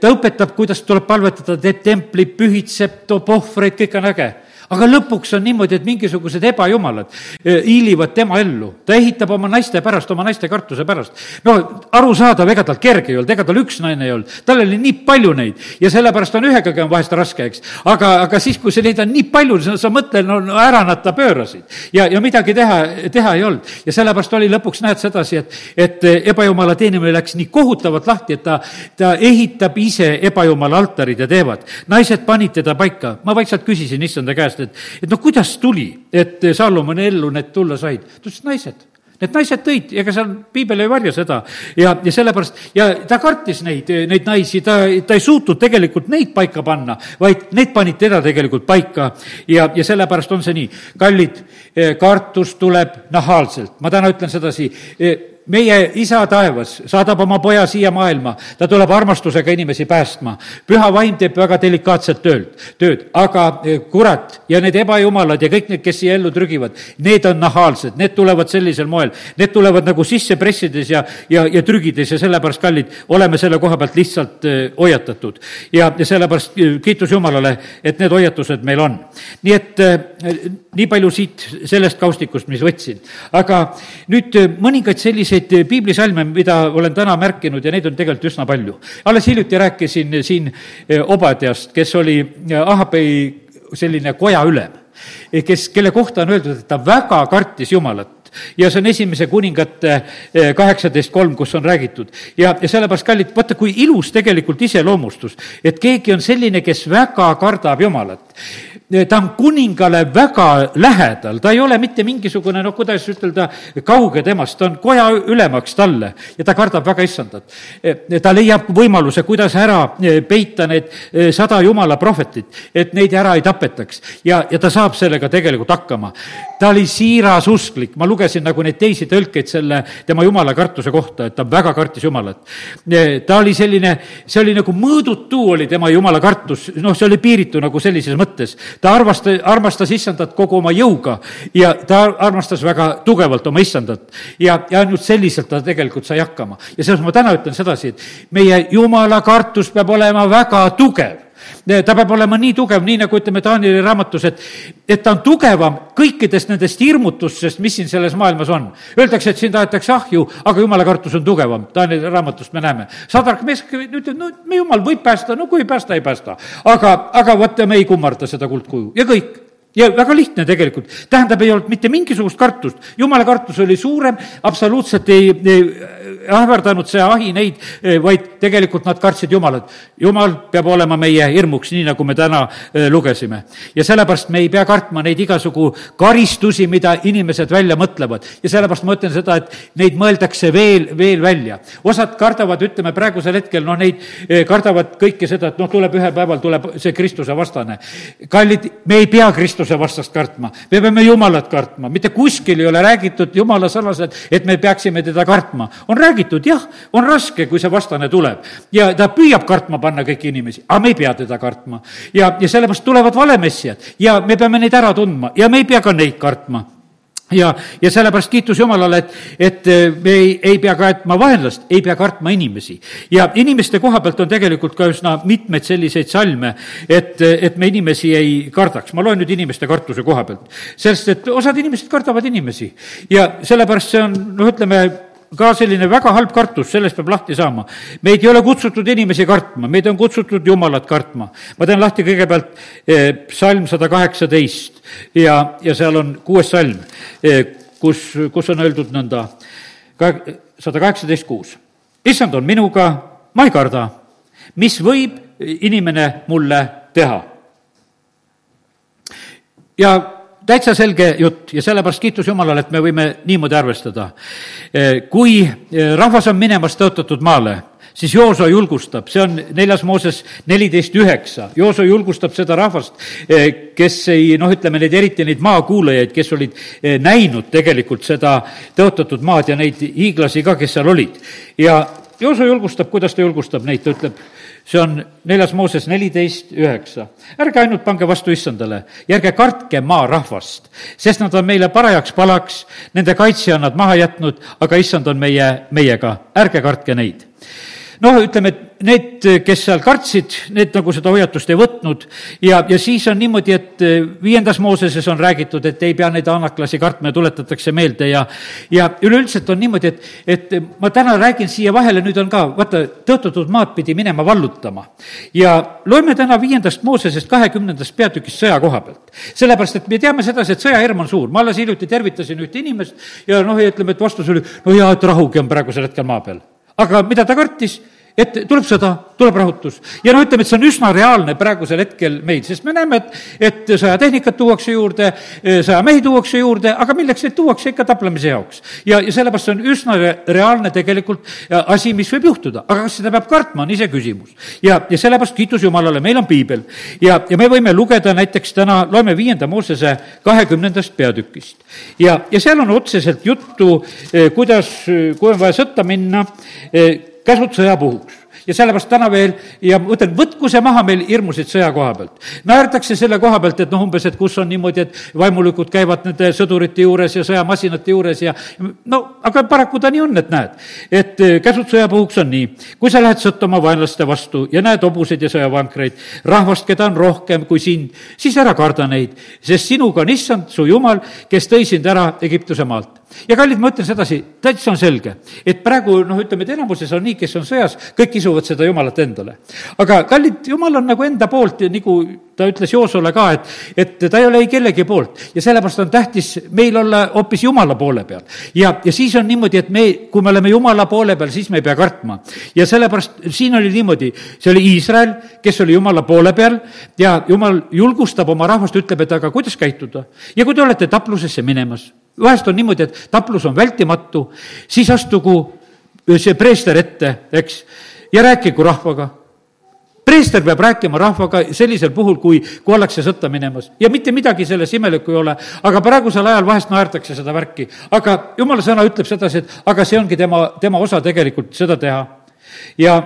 ta õpetab, kuidas tuleb palvetada, teeb templi, pühitseb, toob ohvreid, kõik on äge aga lõpuks on niimoodi, et mingisugused ebajumalad eh, hiilivad tema ellu. ta ehitab oma naiste pärast, oma naiste kartuse pärast. no arusaadav, ega tal kerge ei olnud, ega tal üks naine ei olnud, tal oli nii palju neid ja sellepärast on ühegagi on vahest raske, eks. aga, aga siis, kui sa neid on nii palju, sa mõtled, no, no ära nad ta pöörasid. ja, ja midagi teha, teha ei olnud. ja sellepärast oli lõpuks, näed sedasi, et, et ebajumala teenimine läks nii kohutavalt lahti, et ta, ta ehitab ise ebajumala altarid ja teevad. naised panid teda paika, ma vaikselt küsisin issanda käest, käest, et, et no kuidas tuli, et Salomoni ellu need tulla said? ta ütles, naised. Need naised tõid, ega seal piibel ei varja seda. Ja, ja sellepärast ja ta kartis neid, neid naisi, ta, ta ei suutnud tegelikult neid paika panna, vaid need panid teda tegelikult paika. Ja, ja sellepärast on see nii. kallid, kartus tuleb nahaalselt, ma täna ütlen sedasi meie isa taevas saadab oma poja siia maailma, ta tuleb armastusega inimesi päästma. püha vaim teeb väga delikaatset tööd, tööd, aga e, kurat ja need ebajumalad ja kõik need, kes siia ellu trügivad, need on nahaalsed, need tulevad sellisel moel, need tulevad nagu sisse pressides ja, ja, ja trügides ja sellepärast, kallid, oleme selle koha pealt lihtsalt e, hoiatatud. ja, ja sellepärast e, kiitus Jumalale, et need hoiatused meil on. nii et nii palju siit sellest kaustikust, mis võtsin. aga nüüd mõningaid selliseid selliseid eh, piiblisalme, mida olen täna märkinud ja neid on tegelikult üsna palju. alles hiljuti rääkisin siin eh, Obadiast, kes oli eh, Ahabei selline kojaülem, kes, kelle kohta on öeldud, et ta väga kartis Jumalat ja see on esimese kuningate kaheksateist kolm, kus on räägitud. ja, ja sellepärast, kallid, vaata, kui ilus tegelikult iseloomustus, et keegi on selline, kes väga kardab Jumalat ta on kuningale väga lähedal, ta ei ole mitte mingisugune, noh, kuidas ütelda, kauge temast, ta on koja ülemaks talle ja ta kardab väga issandat. ta leiab võimaluse, kuidas ära peita need sada jumala prohvetit, et neid ära ei tapetaks ja, ja ta saab sellega tegelikult hakkama. ta oli siiras usklik, ma lugesin nagu neid teisi tõlkeid selle tema jumala kartuse kohta, et ta väga kartis Jumalat. ta oli selline, see oli nagu mõõdutu oli tema jumala kartus, noh, see oli piiritu nagu sellises mõttes ta armastas, armastas issandat kogu oma jõuga ja ta armastas väga tugevalt oma issandat. ja, ja ainult selliselt ta tegelikult sai hakkama. ja selles ma täna ütlen sedasi, et meie jumala kartus peab olema väga tugev ta peab olema nii tugev, nii nagu ütleme Taanieli raamatus, et, et ta on tugevam kõikidest nendest hirmutustest, mis siin selles maailmas on. Öeldakse, et siin tahetakse ahju, aga jumala kartus on tugevam, Taanieli raamatust me näeme. sadrak mees ütleb, no jumal võib päästa, no kui ei päästa, ei päästa. aga, aga vaata, me ei kummarda seda kuldkuju ja kõik ja väga lihtne tegelikult, tähendab, ei olnud mitte mingisugust kartust, jumala kartus oli suurem, absoluutselt ei, ei ähvardanud see ahi neid, eh, vaid tegelikult nad kartsid Jumalat. Jumal peab olema meie hirmuks, nii nagu me täna eh, lugesime. ja sellepärast me ei pea kartma neid igasugu karistusi, mida inimesed välja mõtlevad. ja sellepärast ma ütlen seda, et neid mõeldakse veel, veel välja. osad kardavad, ütleme praegusel hetkel, noh, neid kardavad kõike seda, et noh, tuleb ühel päeval, tuleb see Kristuse vastane. kallid, me ei pea Kristuse Kristuse vastast kartma, me peame Jumalat kartma, mitte kuskil ei ole räägitud Jumala sõnas, et, et me peaksime teda kartma. on räägitud, jah, on raske, kui see vastane tuleb. Ja ta püüab kartma panna kõiki inimesi, aga me ei pea teda kartma. ja, ja sellepärast tulevad valemessijad ja me peame neid ära tundma. Ja me ei pea ka neid kartma ja, ja sellepärast kiitus Jumalale, et, et eh, me ei, ei pea kartma vaenlast, ei pea kartma inimesi. ja inimeste koha pealt on tegelikult ka üsna mitmeid selliseid salme, et, et me inimesi ei kardaks. ma loen nüüd inimeste kartuse koha pealt. sest et osad inimesed kardavad inimesi ja sellepärast see on, noh, ütleme, ka selline väga halb kartus, sellest peab lahti saama. meid ei ole kutsutud inimesi kartma, meid on kutsutud Jumalat kartma. ma teen lahti kõigepealt eh, psalm sada kaheksateist ja, ja seal on kuues salm, eh, kus, kus on öeldud nõnda, sada kaheksateist kuus. issand on minuga, ma ei karda, mis võib inimene mulle teha. ja täitsa selge jutt ja sellepärast kiitus Jumalale, et me võime niimoodi arvestada. Eh, kui eh, rahvas on minemas tõotatud maale, siis Jooso julgustab, see on neljas Mooses neliteist üheksa, Jooso julgustab seda rahvast, eh, kes ei noh, ütleme neid, eriti neid maakuulajaid, kes olid näinud tegelikult seda tõotatud maad ja neid hiiglasi ka, kes seal olid. ja Jooso julgustab, kuidas ta julgustab neid, ta ütleb see on neljas Mooses neliteist üheksa. ärge ainult pange vastu issandale. Ja ärge kartke maarahvast, sest nad on meile parajaks palaks, nende kaitsja on nad maha jätnud, aga issand on meie, meiega, ärge kartke neid noh, ütleme, et need, kes seal kartsid, need nagu seda hoiatust ei võtnud ja, ja siis on niimoodi, et viiendas Mooseses on räägitud, et ei pea neid anaklasi kartma ja tuletatakse meelde ja ja üleüldiselt on niimoodi, et, et ma täna räägin siia vahele, nüüd on ka, vaata, tõotatud maad pidi minema vallutama. ja loeme täna viiendast Moosesest kahekümnendast peatükist sõja koha pealt. sellepärast, et me teame sedasi, et sõjahirm on suur, ma alles hiljuti tervitasin ühte inimest ja noh, ütleme, et vastus oli, no jaa, et rahugi on praegusel hetkel maa peal. Aga mida ta kartis? Et tuleb sõda, tuleb rahutus. ja noh, ütleme, et see on üsna reaalne praegusel hetkel meil, sest me näeme, et, et sõjatehnikat tuuakse juurde, sõjamehi tuuakse juurde, aga milleks neid tuuakse ikka taplemise jaoks. ja, ja sellepärast see on üsna reaalne tegelikult asi, mis võib juhtuda, aga kas seda peab kartma, on iseküsimus. ja, ja sellepärast kiitus Jumalale, meil on piibel ja, ja me võime lugeda näiteks täna, loeme viienda Moosese kahekümnendast peatükist. ja, ja seal on otseselt juttu, eh, kuidas, kui on vaja sõtta minna, käsud sõjapuhuks ja sellepärast täna veel ja ma ütlen, võtku see maha meil hirmusid sõja koha pealt. naerdakse selle koha pealt, et noh, umbes, et kus on niimoodi, et vaimulikud käivad nende sõdurite juures ja sõjamasinate juures ja no aga paraku ta nii on, et näed, et eh, käsud sõjapuhuks on nii, kui sa lähed sõtta oma vaenlaste vastu ja näed hobuseid ja sõjavankreid, rahvast, keda on rohkem kui sind, siis ära karda neid, sest sinuga on issand, su jumal, kes tõi sind ära Egiptuse maalt ja kallid, ma ütlen sedasi, täitsa on selge, et praegu noh, ütleme, et enamuses on nii, kes on sõjas, kõik kisuvad seda jumalat endale. aga kallid, jumal on nagu enda poolt ja nagu ta ütles Joosule ka, et, et ta ei ole ei kellegi poolt ja sellepärast on tähtis meil olla hoopis jumala poole peal. ja, ja siis on niimoodi, et me, kui me oleme jumala poole peal, siis me ei pea kartma. ja sellepärast siin oli niimoodi, see oli Iisrael, kes oli jumala poole peal ja jumal julgustab oma rahvast, ütleb, et aga kuidas käituda. ja kui te olete taplusesse minemas vahest on niimoodi, et taplus on vältimatu, siis astugu see preester ette, eks, ja rääkigu rahvaga. preester peab rääkima rahvaga sellisel puhul, kui, kui ollakse sõtta minemas ja mitte midagi selles imelikku ei ole, aga praegusel ajal vahest naerdakse seda värki. aga jumala sõna ütleb sedasi, et aga see ongi tema, tema osa tegelikult seda teha. ja,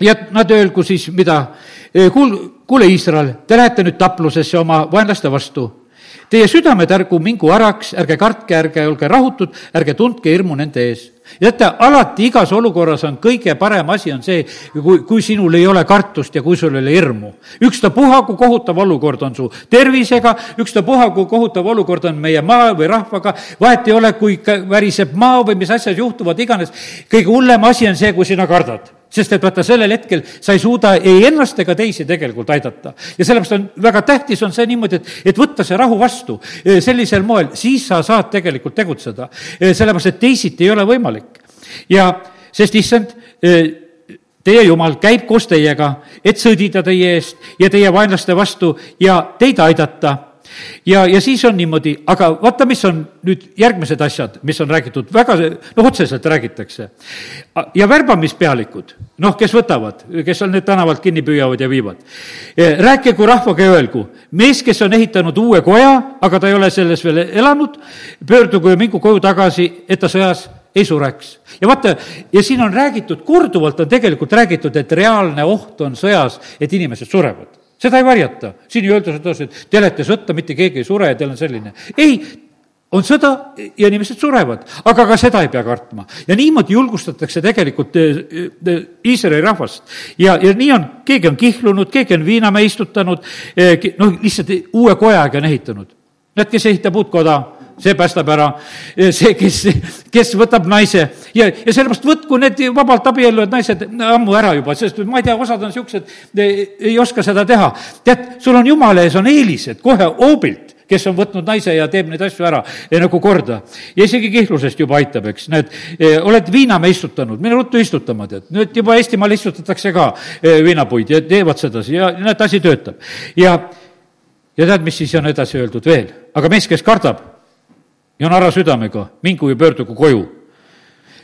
ja nad öelgu siis mida, kuul-, kuule, Iisrael, te lähete nüüd taplusesse oma vaenlaste vastu Teie südamed ärgu mingu äraks, ärge kartke, ärge olge rahutud, ärge tundke hirmu nende ees. teate, alati igas olukorras on kõige parem asi on see, kui, kui sinul ei ole kartust ja kui sul ei ole hirmu. ükstapuha, kui kohutav olukord on su tervisega, ükstapuha, kui kohutav olukord on meie maa või rahvaga, vahet ei ole, kui väriseb maa või mis asjad juhtuvad iganes, kõige hullem asi on see, kui sina kardad sest et vaata, sellel hetkel sa ei suuda ei ennast ega teisi tegelikult aidata. ja sellepärast on väga tähtis, on see niimoodi, et, et võtta see rahu vastu e, sellisel moel, siis sa saad tegelikult tegutseda. E, sellepärast, et teisiti ei ole võimalik. ja sest issand, e, teie jumal käib koos teiega, et sõdida teie eest ja teie vaenlaste vastu ja teid aidata ja, ja siis on niimoodi, aga vaata, mis on nüüd järgmised asjad, mis on räägitud, väga, noh, otseselt räägitakse. ja värbamispealikud, noh, kes võtavad, kes on need tänavalt kinni püüavad ja viivad. rääkigu rahvaga ja öelgu, mees, kes on ehitanud uue koja, aga ta ei ole selles veel elanud, pöördugu ja mingu koju tagasi, et ta sõjas ei sureks. ja vaata, ja siin on räägitud, korduvalt on tegelikult räägitud, et reaalne oht on sõjas, et inimesed surevad seda ei varjata, siin ei öelda sedasi, et te olete sõtta, mitte keegi ei sure ja teil on selline. ei, on sõda ja inimesed surevad, aga ka seda ei pea kartma. ja niimoodi julgustatakse tegelikult eh, eh, Iisraeli rahvast. ja, ja nii on, keegi on kihlunud, keegi on viinamäe istutanud, eh, noh, lihtsalt uue kojaga on ehitanud. näed, kes ehitab uut koda, see päästab ära, see, kes, kes võtab naise ja, ja sellepärast võtku need vabalt abielluvad naised ammu ära juba, sest ma ei tea, osad on niisugused, ei oska seda teha. tead, sul on jumala ees on eelised kohe hoobilt kes on võtnud naise ja teeb neid asju ära nagu korda. ja isegi kihlusest juba aitab, eks, näed, e, oled viinamäe istutanud, mine ruttu istutama, tead, nüüd juba Eestimaal istutatakse ka e, viinapuid ja teevad sedasi ja näed, asi töötab. ja, ja tead, mis siis on edasi öeldud veel, aga mees, kes kardab, ja on ara südamega, mingu ja pöördugu koju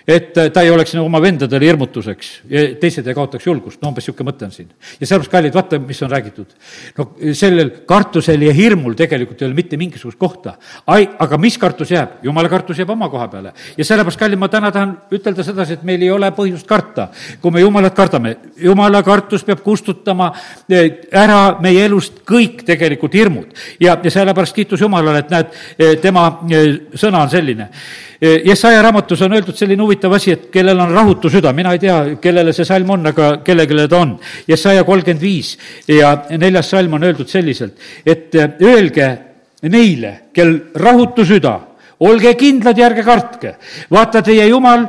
et äh, ta ei oleks nagu oma vendadele hirmutuseks ja teised ei kaotaks julgust, no umbes niisugune mõte on siin. ja sellepärast, kallid, vaata, mis on räägitud. no sellel kartusel ja hirmul tegelikult ei ole mitte mingisugust kohta. ai, aga mis kartus jääb? jumala kartus jääb oma koha peale. ja sellepärast, kallid, ma täna tahan ütelda sedasi, et meil ei ole põhjust karta, kui me jumalat kardame. jumala kartus peab kustutama eh, ära meie elust kõik tegelikult hirmud. ja, ja sellepärast kiitus Jumalale, et näed, eh, tema eh, sõna on selline Jesaja raamatus on öeldud selline huvitav asi, et kellel on rahutu süda, mina ei tea, kellele see salm on, aga kellelegi ta on. Jesaja kolmkümmend viis ja neljas salm on öeldud selliselt, et öelge neile, kel rahutu süda, olge kindlad ja ärge kartke. vaata, teie Jumal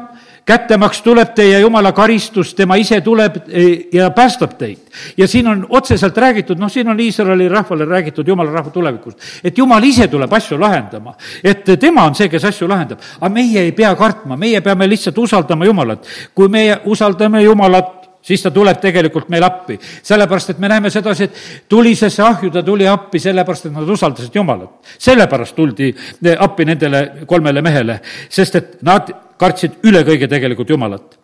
kättemaks tuleb teie jumala karistus, tema ise tuleb eh, ja päästab teid. ja siin on otseselt räägitud, noh, siin on Iisraeli rahvale räägitud jumala rahva tulevikust, et jumal ise tuleb asju lahendama, et tema on see, kes asju lahendab. aga meie ei pea kartma, meie peame lihtsalt usaldama Jumalat. kui meie usaldame Jumalat, siis ta tuleb tegelikult meile appi. sellepärast, et me näeme sedasi, et tulisesse ahju ta tuli appi sellepärast, et nad usaldasid Jumalat. sellepärast tuldi appi nendele kolmele mehele, sest et nad kartsid üle kõige tegelikult Jumalat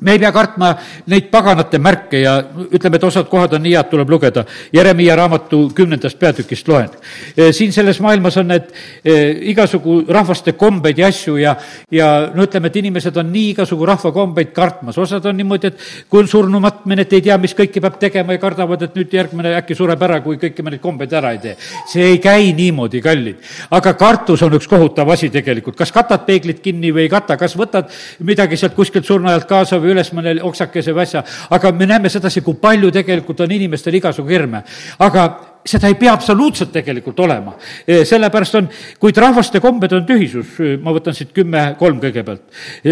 me ei pea kartma neid paganate märke ja ütleme, et osad kohad on nii head, tuleb lugeda. Jeremiia raamatu kümnendast peatükist loen. E, siin selles maailmas on need e, igasugu rahvaste kombeid ja asju ja, ja no ütleme, et inimesed on nii igasugu rahvakombeid kartmas, osad on niimoodi, et kui on surnu matmine, et ei tea, mis kõike peab tegema ja kardavad, et nüüd järgmine äkki sureb ära, kui kõiki neid kombeid ära ei tee. see ei käi niimoodi, kallid. aga kartus on üks kohutav asi tegelikult, kas katad peeglit kinni või ei kata, kas võtad midagi sealt kuskilt surnuaialt kaasa või või üles mõne oksakese või asja, aga me näeme sedasi, kui palju tegelikult on inimestel igasugu hirme. aga seda ei pea absoluutselt tegelikult olema. E, sellepärast on, kuid rahvaste kombed on tühisus, ma võtan siit kümme kolm kõigepealt,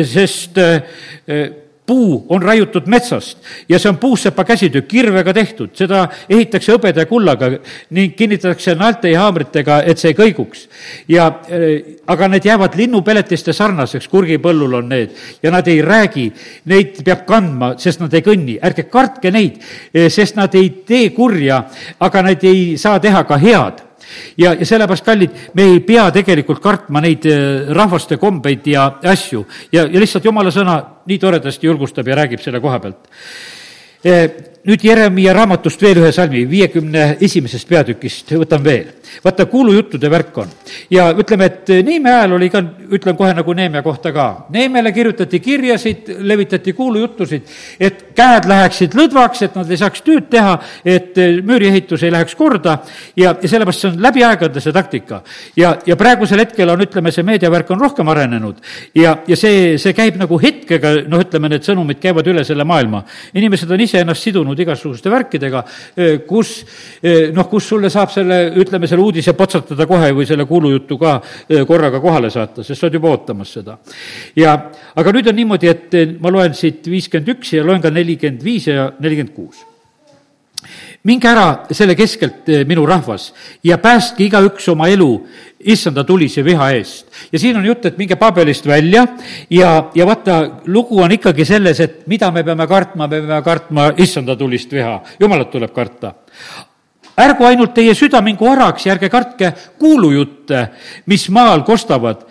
sest e, puu on raiutud metsast ja see on puussepa käsitöö, kirvega tehtud, seda ehitakse hõbeda ja kullaga ning kinnitatakse naelte ja haamritega, et see ei kõiguks. ja äh, aga need jäävad linnupeletiste sarnaseks, kurgipõllul on need. Ja nad ei räägi, neid peab kandma, sest nad ei kõnni, ärge kartke neid, äh, sest nad ei tee kurja, aga nad ei saa teha ka head ja, ja sellepärast, kallid, me ei pea tegelikult kartma neid äh, rahvaste kombeid ja asju. Ja, ja lihtsalt jumala sõna nii toredasti julgustab ja räägib selle koha pealt nüüd Jeremiah raamatust veel ühe salmi, viiekümne esimesest peatükist võtan veel. vaata, kuulujuttude värk on. ja ütleme, et Neeme ajal oli ka, ütlen kohe nagu Neeme kohta ka. Neemele kirjutati kirjasid, levitati kuulujuttusid, et käed läheksid lõdvaks, et nad ei saaks tööd teha, et müüriehitus ei läheks korda ja, ja sellepärast see on läbi aegade see taktika. ja, ja praegusel hetkel on, ütleme, see meediavärk on rohkem arenenud ja, ja see, see käib nagu hetkega, noh, ütleme, need sõnumid käivad üle selle maailma. inimesed on ise ennast sidunud tulnud igasuguste värkidega, kus noh, kus sulle saab selle, ütleme, selle uudise potsatada kohe või selle kuulujutu ka korraga kohale saata, sest sa oled juba ootamas seda. ja aga nüüd on niimoodi, et ma loen siit viiskümmend üks ja loen ka nelikümmend viis ja nelikümmend kuus minge ära selle keskelt, minu rahvas, ja päästke igaüks oma elu issanda tulise viha eest. ja siin on jutt, et minge Pabelist välja ja, ja vaata, lugu on ikkagi selles, et mida me peame kartma, me peame kartma issanda tulist viha, jumalat tuleb karta ärgu ainult teie süda mingu oraks ja ärge kartke kuulujutte, mis maal kostavad.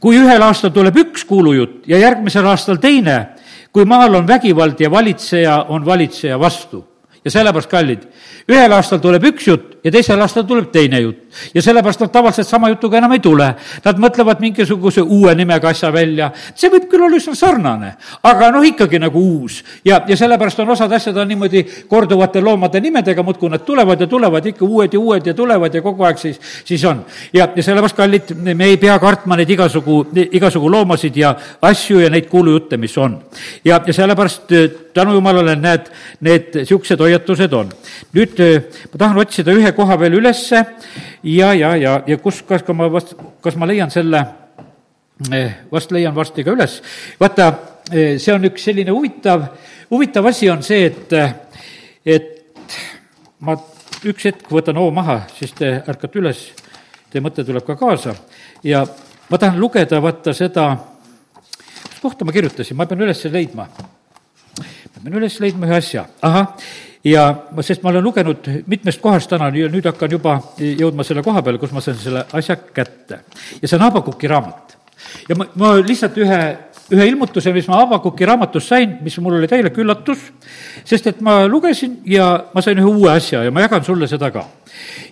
kui ühel aastal tuleb üks kuulujutt ja järgmisel aastal teine, kui maal on vägivald ja valitseja on valitseja vastu. Ja sellepärast, kallid, ühel aastal tuleb üks jutt ja teisel aastal tuleb teine jutt. ja sellepärast nad tavaliselt sama jutuga enam ei tule. Nad mõtlevad mingisuguse uue nimega asja välja. see võib küll olla üsna sarnane, aga noh, ikkagi nagu uus. ja, ja sellepärast on osad asjad on niimoodi korduvate loomade nimedega, muudkui nad tulevad ja tulevad ikka uued ja uued ja tulevad ja kogu aeg siis, siis on. ja, ja sellepärast, kallid, me ei pea kartma neid igasugu, igasugu loomasid ja asju ja neid kuulujutte, mis on. ja, ja sellepärast tänu jumalale, näed, need niisugused hoiatused on. nüüd ma tahan otsida ühe koha veel ülesse ja, ja, ja, ja kus, kas ka ma vast, kas ma leian selle, eh, vast leian varsti ka üles. vaata, eh, see on üks selline huvitav, huvitav asi on see, et, et ma üks hetk võtan hoo maha, siis te ärkate üles, teie mõte tuleb ka kaasa ja ma tahan lugeda, vaata seda, kohta ma kirjutasin, ma pean üles leidma. ma pean üles leidma ühe asja, ahah, ja sest ma olen lugenud mitmest kohast täna nüüd hakkan juba jõudma selle koha peale, kus ma saan selle asja kätte. ja see on Habakuki raamat. ja ma, ma lihtsalt ühe, ühe ilmutuse, mis ma Habakuki raamatust sain, mis mul oli täielik üllatus, sest et ma lugesin ja ma sain ühe uue asja ja ma jagan sulle seda ka.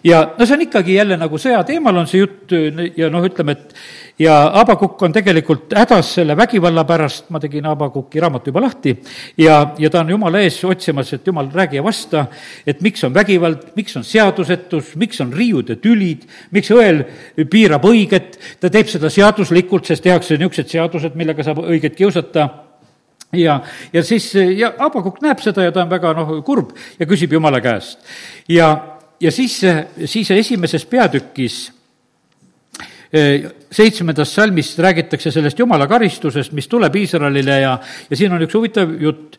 ja no see on ikkagi jälle nagu sõja teemal on see jutt ja noh, ütleme, et ja Abakukk on tegelikult hädas selle vägivalla pärast, ma tegin Abakuki raamatu juba lahti, ja, ja ta on Jumala ees otsimas, et Jumal, räägi ja vasta, et miks on vägivald, miks on seadusetus, miks on riiude tülid, miks õel piirab õiget, ta teeb seda seaduslikult, sest tehakse niisugused seadused, millega saab õiget kiusata. Ja, ja siis ja Abakuk näeb seda ja ta on väga noh, kurb ja küsib Jumala käest. ja, ja siis, siis esimeses peatükis seitsmendast salmist räägitakse sellest jumala karistusest, mis tuleb Iisraelile ja, ja siin on üks huvitav jutt.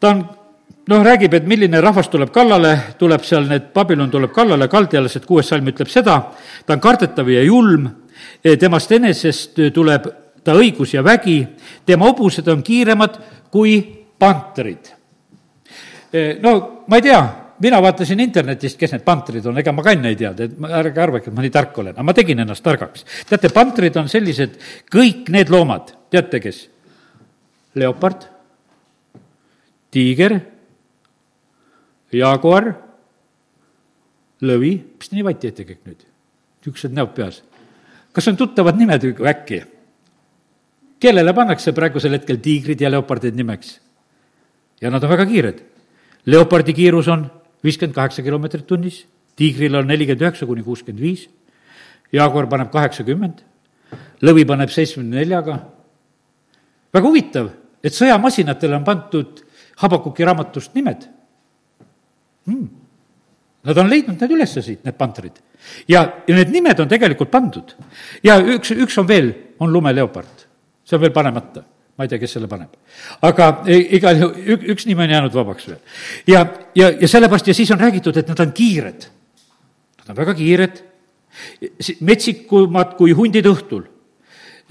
ta on noh, räägib, et milline rahvas tuleb kallale, tuleb seal need, Babylon tuleb kallale, kaldajalased, kuues salm ütleb seda, ta on kardetav ja julm, temast enesest tuleb ta õigus ja vägi, tema hobused on kiiremad kui panterid. no ma ei tea mina vaatasin internetist, kes need pantrid on, ega ma ka enne ei teadnud, et ärge arvake, et ma nii tark olen, aga ma tegin ennast targaks. teate, pantrid on sellised, kõik need loomad, teate kes? leopard, tiiger, jaaguar, lõvi, mis te nii vati ette kõik nüüd? niisugused näod peas. kas on tuttavad nimed äkki? kellele pannakse praegusel hetkel tiigrid ja leopardid nimeks? ja nad on väga kiired. leopardi kiirus on viiskümmend kaheksa kilomeetrit tunnis, tiigril on nelikümmend üheksa kuni kuuskümmend viis, jaaguar paneb kaheksakümmend, lõvi paneb seitsmekümne neljaga. väga huvitav, et sõjamasinatele on pandud Habakuki raamatust nimed hmm.. Nad on leidnud need ülesse siit, need pantrid. ja, ja need nimed on tegelikult pandud. ja üks, üks on veel, on lumeleopard. see on veel panemata ma ei tea, kes selle paneb. aga igal juhul üks nimi on jäänud vabaks veel. ja, ja, ja sellepärast ja siis on räägitud, et nad on kiired. Nad on väga kiired, metsikumad kui hundid õhtul.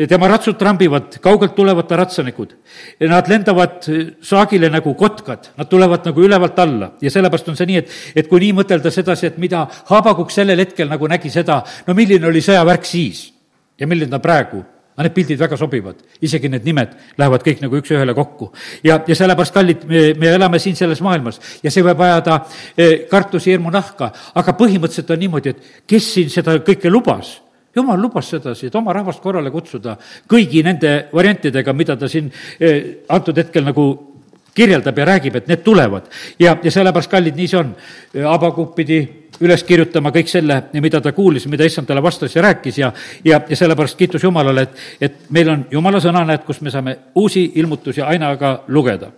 tema ratsud trambivad, kaugelt tulevad ta ratsanikud. Nad lendavad saagile nagu kotkad, nad tulevad nagu ülevalt alla ja sellepärast on see nii, et, et kui nii mõtelda sedasi, et mida Habakuk sellel hetkel nagu nägi seda, no milline oli sõjavärk siis ja milline ta praegu aga need pildid väga sobivad, isegi need nimed lähevad kõik nagu üks-ühele kokku. ja, ja sellepärast, kallid, me, me elame siin selles maailmas ja see võib ajada eh, kartusi, hirmu nahka, aga põhimõtteliselt on niimoodi, et kes siin seda kõike lubas jumal lubas sedasi, et oma rahvast korrale kutsuda kõigi nende variantidega, mida ta siin eh, antud hetkel nagu kirjeldab ja räägib, et need tulevad. ja, ja sellepärast, kallid, nii see on. Abakuk pidi üles kirjutama kõik selle, mida ta kuulis, mida issand talle vastas ja rääkis ja, ja, ja sellepärast kiitus Jumalale, et, et meil on Jumala sõna, näed, kus me saame uusi ilmutusi aina ka lugeda.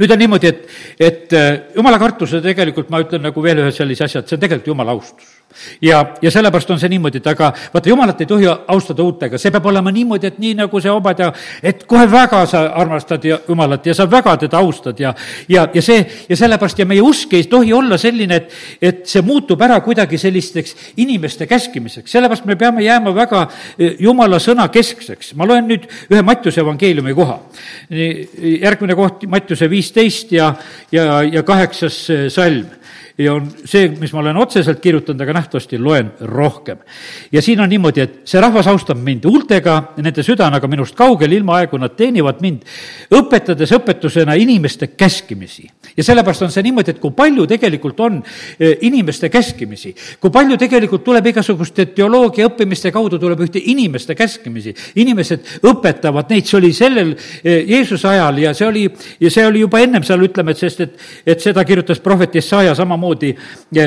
Nüüd on niimoodi, et, et äh, jumala kartuse tegelikult ma ütlen nagu veel ühe sellise asja, et see on tegelikult jumala austus ja, ja sellepärast on see niimoodi, et aga vaata, jumalat ei tohi austada uutega, see peab olema niimoodi, et nii nagu see Obadja, et kohe väga sa armastad ja Jumalat ja sa väga teda austad ja, ja, ja see, ja sellepärast ja meie usk ei tohi olla selline, et, et see muutub ära kuidagi sellisteks inimeste käskimiseks, sellepärast me peame jääma väga eh, Jumala sõna keskseks. ma loen nüüd ühe Mattiuse evangeeliumi koha. järgmine koht, Mattiuse viisteist ja, ja, ja kaheksas eh, salm ja on see, mis ma olen otseselt kirjutanud, aga nähtavasti loen rohkem. ja siin on niimoodi, et see rahvas austab mind huultega, nende süda on aga minust kaugel, ilmaaegu nad teenivad mind, õpetades õpetusena inimeste käskimisi. ja sellepärast on see niimoodi, et kui palju tegelikult on eh, inimeste käskimisi, kui palju tegelikult tuleb igasuguste teoloogia õppimiste kaudu tuleb ühte inimeste käskimisi, inimesed õpetavad neid, see oli sellel eh, Jeesuse ajal ja see oli, ja see oli juba ennem seal, ütleme, et sest, et, et seda kirjutas prohvet Jesaja samamoodi, samamoodi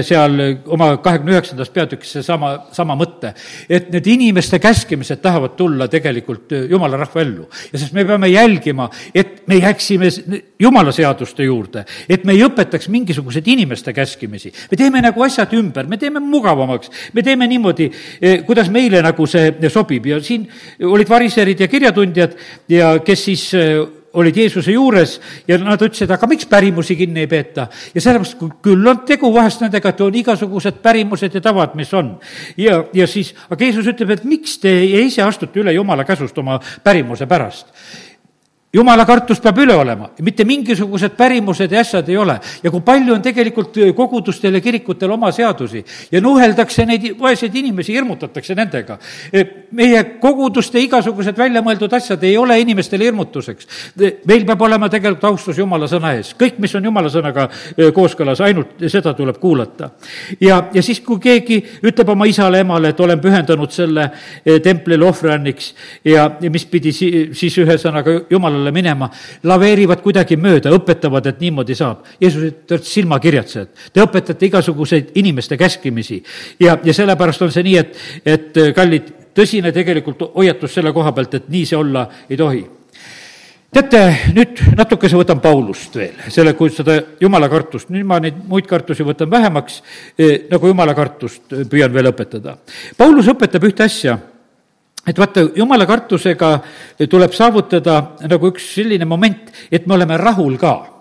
seal oma kahekümne üheksandas peatükis seesama, sama mõte. et need inimeste käskimised tahavad tulla tegelikult jumala rahva ellu. ja sest me peame jälgima, et me jääksime jumala seaduste juurde, et me ei õpetaks mingisuguseid inimeste käskimisi. me teeme nagu asjad ümber, me teeme mugavamaks, me teeme niimoodi, eh, kuidas meile nagu see sobib ja siin olid variserid ja kirjatundjad ja kes siis eh, olid Jeesuse juures ja nad ütlesid, aga miks pärimusi kinni ei peeta? ja sellepärast, küll on tegu vahest nendega, et on igasugused pärimused ja tavad, mis on. ja, ja siis, aga Jeesus ütleb, et miks te ise astute üle Jumala käsust oma pärimuse pärast jumala kartus peab üle olema, mitte mingisugused pärimused ja asjad ei ole. ja kui palju on tegelikult kogudustel ja kirikutel oma seadusi ja nuheldakse neid vaeseid inimesi, hirmutatakse nendega. meie koguduste igasugused väljamõeldud asjad ei ole inimestele hirmutuseks. meil peab olema tegelikult austus jumala sõna ees, kõik, mis on jumala sõnaga kooskõlas, ainult seda tuleb kuulata. ja, ja siis, kui keegi ütleb oma isale-emale, et olen pühendanud selle templile ohvrianniks ja, ja mis pidi si-, siis ühesõnaga jumalale kallale minema, laveerivad kuidagi mööda, õpetavad, et niimoodi saab. Jeesus olete silmakirjatsejad, te õpetate igasuguseid inimeste käskimisi. Ja, ja sellepärast on see nii, et, et kallid, tõsine tegelikult hoiatus selle koha pealt, et nii see olla ei tohi. Teate, nüüd natukese võtan Paulust veel, selle, kui seda jumala kartust, nüüd ma neid muid kartusi võtan vähemaks, eh, nagu jumala kartust püüan veel õpetada. Paulus õpetab ühte asja et vaata, jumala kartusega tuleb saavutada nagu üks selline moment, et me oleme rahul ka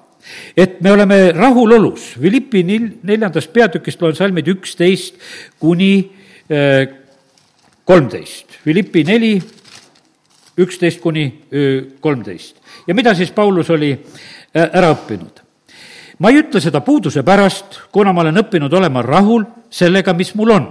et me oleme rahulolus. Philippi neljandast peatükist loen salmid üksteist kuni äh, kolmteist. Philippi neli, üksteist kuni kolmteist. ja mida siis Paulus oli äh, ära õppinud? ma ei ütle seda puuduse pärast, kuna ma olen õppinud olema rahul sellega, mis mul on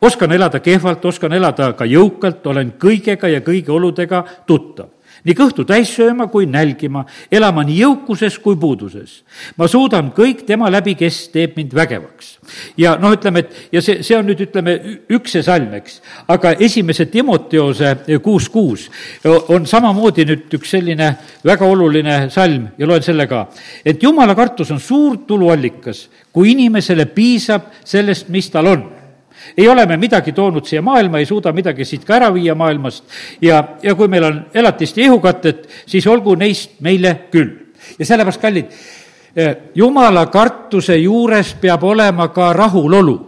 oskan elada kehvalt, oskan elada ka jõukalt, olen kõigega ja kõigi oludega tuttav nii kõhtu täis sööma kui nälgima, elama nii jõukuses kui puuduses. ma suudan kõik tema läbi, kes teeb mind vägevaks. ja noh, ütleme, et ja see, see on nüüd, ütleme, üks see salm, eks, aga esimese Timoteose kuus kuus on samamoodi nüüd üks selline väga oluline salm ja loen selle ka, et jumala kartus on suur tuluallikas, kui inimesele piisab sellest, mis tal on ei ole me midagi toonud siia maailma, ei suuda midagi siit ka ära viia maailmast ja, ja kui meil on elatist ja ihukatted, siis olgu neist meile küll. ja sellepärast, kallid, eh, jumala kartuse juures peab olema ka rahulolu.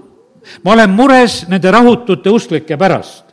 ma olen mures nende rahutute usklike pärast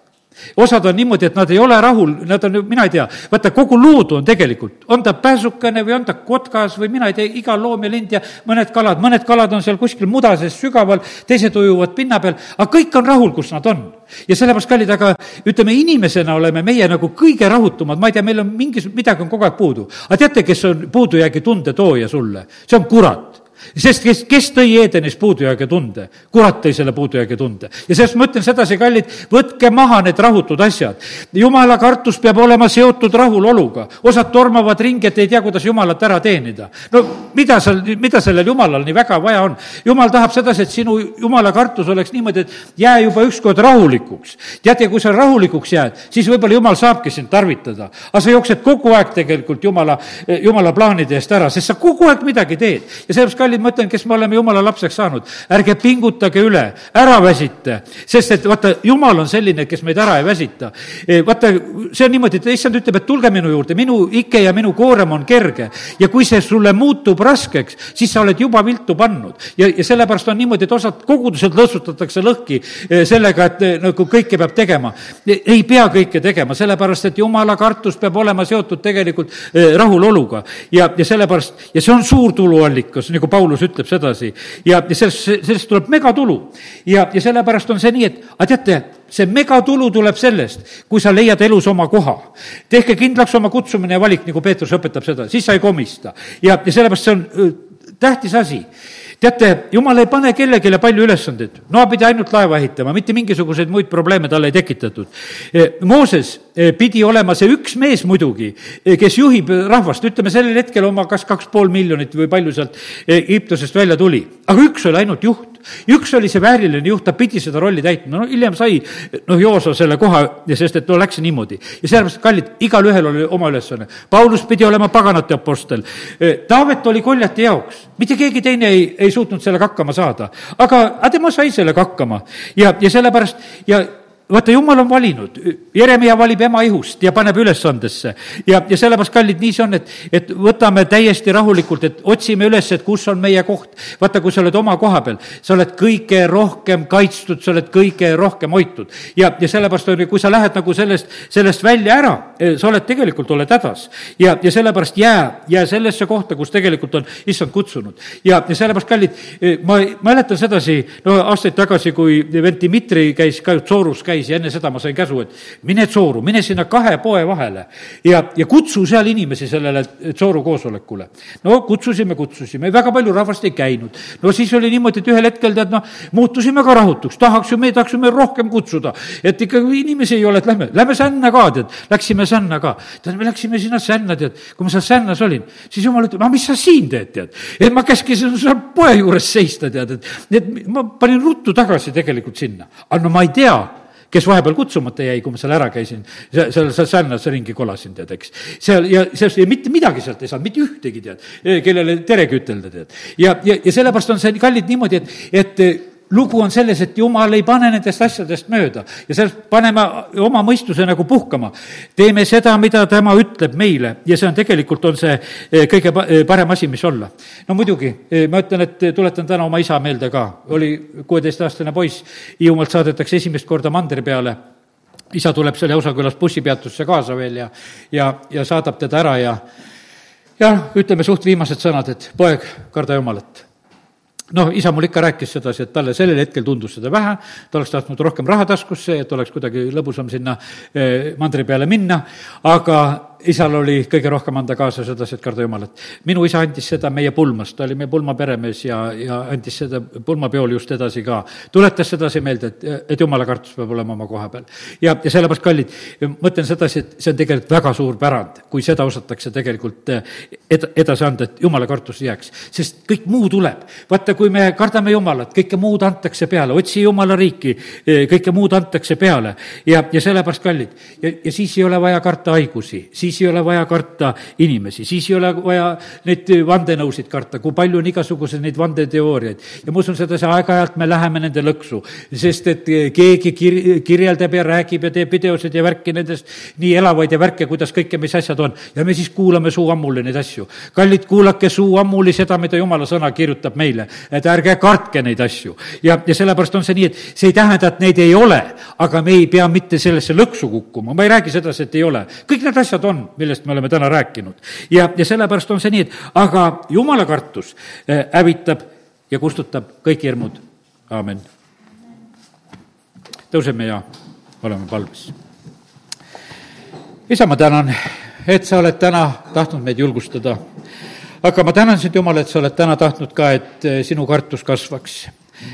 osad on niimoodi, et nad ei ole rahul, nad on, mina ei tea, vaata, kogu loodu on tegelikult, on ta pääsukene või on ta kotkas või mina ei tea, iga loom ja lind ja mõned kalad, mõned kalad on seal kuskil muda sees sügaval, teised ujuvad pinna peal, aga kõik on rahul, kus nad on. ja sellepärast, kallid, aga ütleme, inimesena oleme meie nagu kõige rahutumad, ma ei tea, meil on mingis, midagi on kogu aeg puudu. aga teate, kes on puudujäägi tunde tooja sulle? see on kurat sest kes, kes tõi Edenis puudujäägi tunde? kurat tõi selle puudujäägi tunde. ja sellest ma ütlen sedasi, kallid, võtke maha need rahutud asjad. jumala kartus peab olema seotud rahuloluga. osad tormavad ringi, et ei tea, kuidas jumalat ära teenida. no mida seal, mida sellel jumalal nii väga vaja on? jumal tahab sedasi, et sinu jumala kartus oleks niimoodi, et jää juba ükskord rahulikuks. teate, kui sa rahulikuks jääd, siis võib-olla jumal saabki sind tarvitada. aga sa jooksed kogu aeg tegelikult jumala, jumala plaanide eest ära, sest sa kogu aeg midagi teed. ja sellepärast, kallid, ma ütlen, kes me oleme jumala lapseks saanud, ärge pingutage üle, ära väsite, sest et vaata, jumal on selline, kes meid ära ei väsita. E, vaata, see on niimoodi, et issand ütleb, et tulge minu juurde, minu ike ja minu koorem on kerge ja kui see sulle muutub raskeks, siis sa oled juba viltu pannud. ja, ja sellepärast on niimoodi, et osad kogudused lõõtsutatakse lõhki e, sellega, et e, nagu kõike peab tegema. ei pea kõike tegema, sellepärast et jumala kartus peab olema seotud tegelikult rahuloluga ja, ja sellepärast, ja see on suur tuluallikas, nagu Paulus ütleb sedasi. ja, sellest, sellest tuleb megatulu. ja, ja sellepärast on see nii, et aga teate, see megatulu tuleb sellest, kui sa leiad elus oma koha. tehke kindlaks oma kutsumine ja valik, nagu Peetrus õpetab seda, siis sa ei komista. ja, ja sellepärast see on tähtis asi teate, jumal ei pane kellelegi palju ülesandeid, Noa pidi ainult laeva ehitama, mitte mingisuguseid muid probleeme talle ei tekitatud. Mooses pidi olema see üks mees muidugi, kes juhib rahvast, ütleme sellel hetkel oma kas kaks pool miljonit või palju sealt Egiptusest välja tuli, aga üks oli ainult juht üks oli see vääriline juht, ta pidi seda rolli täitma, no hiljem sai noh, Jooso selle koha sest, et no läks niimoodi. ja sellepärast, kallid, igalühel oli oma ülesanne. Paulus pidi olema paganate apostel. Taavet oli koljati jaoks, mitte keegi teine ei, ei suutnud sellega hakkama saada. aga, aga tema sai sellega hakkama ja, ja sellepärast ja vaata, jumal on valinud, Jeremia valib ema ihust ja paneb ülesandesse. ja, ja sellepärast, kallid, nii see on, et, et võtame täiesti rahulikult, et otsime üles, et kus on meie koht. vaata, kui sa oled oma koha peal, sa oled kõige rohkem kaitstud, sa oled kõige rohkem hoitud. ja, ja sellepärast on ju, kui sa lähed nagu sellest, sellest välja ära, eh, sa oled tegelikult, oled hädas. ja, ja sellepärast jää, jää sellesse kohta, kus tegelikult on issand kutsunud. ja, ja sellepärast, kallid, eh, ma mäletan sedasi, no aastaid tagasi, kui vend Dmitri käis ka, Soorus käis, käis ja enne seda ma sain käsu, et mine Tsooru, mine sinna kahe poe vahele ja, ja kutsu seal inimesi sellele Tsooru koosolekule. no kutsusime, kutsusime, väga palju rahvast ei käinud. no siis oli niimoodi, et ühel hetkel tead noh, muutusime ka rahutuks, tahaks ju, me tahaksime rohkem kutsuda, et ikka inimesi ei ole, et lähme, lähme sänna ka, tead, läksime sänna ka. tead, me läksime sinna sänna, tead, kui ma seal sännas olin, siis jumal ütleb, aga mis sa siin teed, tead. et ma käskisin seal poe juures seista, tead, et, et ma panin ruttu tagasi tegelikult sinna. aga no ma ei tea, kes vahepeal kutsumata jäi, kui ma seal ära käisin, seal, sännas ringi kolasin, tead, eks. seal ja sellest mitte midagi sealt ei saanud, mitte ühtegi, tead, kellele teregi ütelda, tead. ja, ja, ja sellepärast on see kallid niimoodi, et, et lugu on selles, et jumal ei pane nendest asjadest mööda ja sellest paneme oma mõistuse nagu puhkama. teeme seda, mida tema ütleb meile ja see on tegelikult, on see eh, kõige eh, parem asi, mis olla. no muidugi, eh, ma ütlen, et tuletan täna oma isa meelde ka, oli kuueteistaastane poiss, Hiiumaalt saadetakse esimest korda mandri peale isa tuleb seal Jausa-külas bussipeatusse kaasa veel ja, ja, ja saadab teda ära ja, ja ütleme suht viimased sõnad, et poeg, karda Jumalat noh, isa mul ikka rääkis sedasi, et talle sellel hetkel tundus seda vähe, ta oleks tahtnud rohkem raha taskusse, et oleks kuidagi lõbusam sinna eh, mandri peale minna, aga isal oli kõige rohkem anda kaasa sedasi, et karda Jumalat. minu isa andis seda meie pulmas, ta oli meie pulma peremees ja, ja andis seda pulmapeol just edasi ka. tuletas sedasi meelde, et, et jumala kartus peab olema oma koha peal. ja, ja sellepärast, kallid, mõtlen sedasi, et see on tegelikult väga suur pärand, kui seda osatakse tegelikult eh, ed-, edasi anda, et jumala kartus jääks. sest kõik muu tuleb. vaata, kui me kardame Jumalat, kõike muud antakse peale, otsi Jumala riiki, eh, kõike muud antakse peale ja, ja sellepärast, kallid, ja, ja siis ei ole vaja karta haigusi, siis siis ei ole vaja karta inimesi, siis ei ole vaja neid vandenõusid karta, kui palju on igasuguseid neid vandeteooriaid. ja ma usun sedasi, aeg-ajalt me läheme nende lõksu, sest et keegi kir-, kirjeldab ja räägib ja teeb videosid ja värki nendest, nii elavaid ja värke, kuidas kõike, mis asjad on. ja me siis kuulame suu ammuli neid asju. kallid, kuulake suu ammuli seda, mida jumala sõna kirjutab meile, et ärge kartke neid asju. ja, ja sellepärast on see nii, et see ei tähenda, et neid ei ole, aga me ei pea mitte sellesse lõksu kukkuma, ma ei räägi sedasi, et ei ole. kõik need asjad on, on, millest me oleme täna rääkinud. ja, ja sellepärast on see nii, et aga jumala kartus äh, hävitab ja kustutab kõik hirmud. aamen. tõuseme ja oleme palves. isa, ma tänan, et sa oled täna tahtnud meid julgustada. aga ma tänan sind, Jumal, et sa oled täna tahtnud ka, et äh, sinu kartus kasvaks.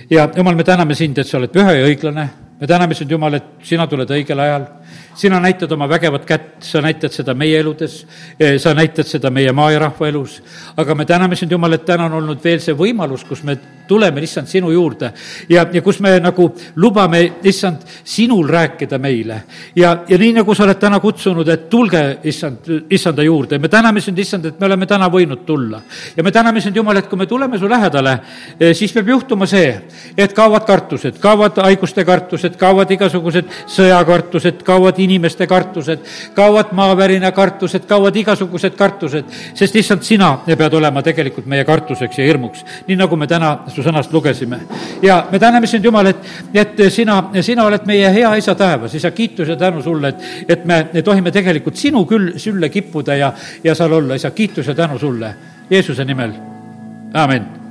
ja Jumal, me täname sind, et sa oled püha ja õiglane. me täname sind, Jumal, et sina tuled õigel ajal sina näitad oma vägevat kätt, sa näitad seda meie eludes, eh, sa näitad seda meie maa ja rahva elus, aga me täname sind, Jumal, et täna on olnud veel see võimalus, kus me tuleme, issand, sinu juurde ja, ja kus me nagu lubame, issand, sinul rääkida meile. ja, ja nii, nagu sa oled täna kutsunud, et tulge, issand, issanda juurde, me täname sind, issand, et me oleme täna võinud tulla. ja me täname sind, Jumal, et kui me tuleme su lähedale, eh, siis peab juhtuma see, et kaovad kartused, kaovad haiguste kartused, kaovad igasugused sõjakartused, kaovad inimeste kartused, kaovad maavärina kartused, kaovad igasugused kartused, sest issand, sina pead olema tegelikult meie kartuseks ja hirmuks, nii nagu me täna su sõnast lugesime. ja me täname sind, Jumal, et, et sina, sina oled meie hea isa taevas, isa, kiitus ja tänu sulle, et, et me tohime tegelikult sinu küll sülle kippuda ja, ja seal olla, isa, kiitus ja tänu sulle Jeesuse nimel, amin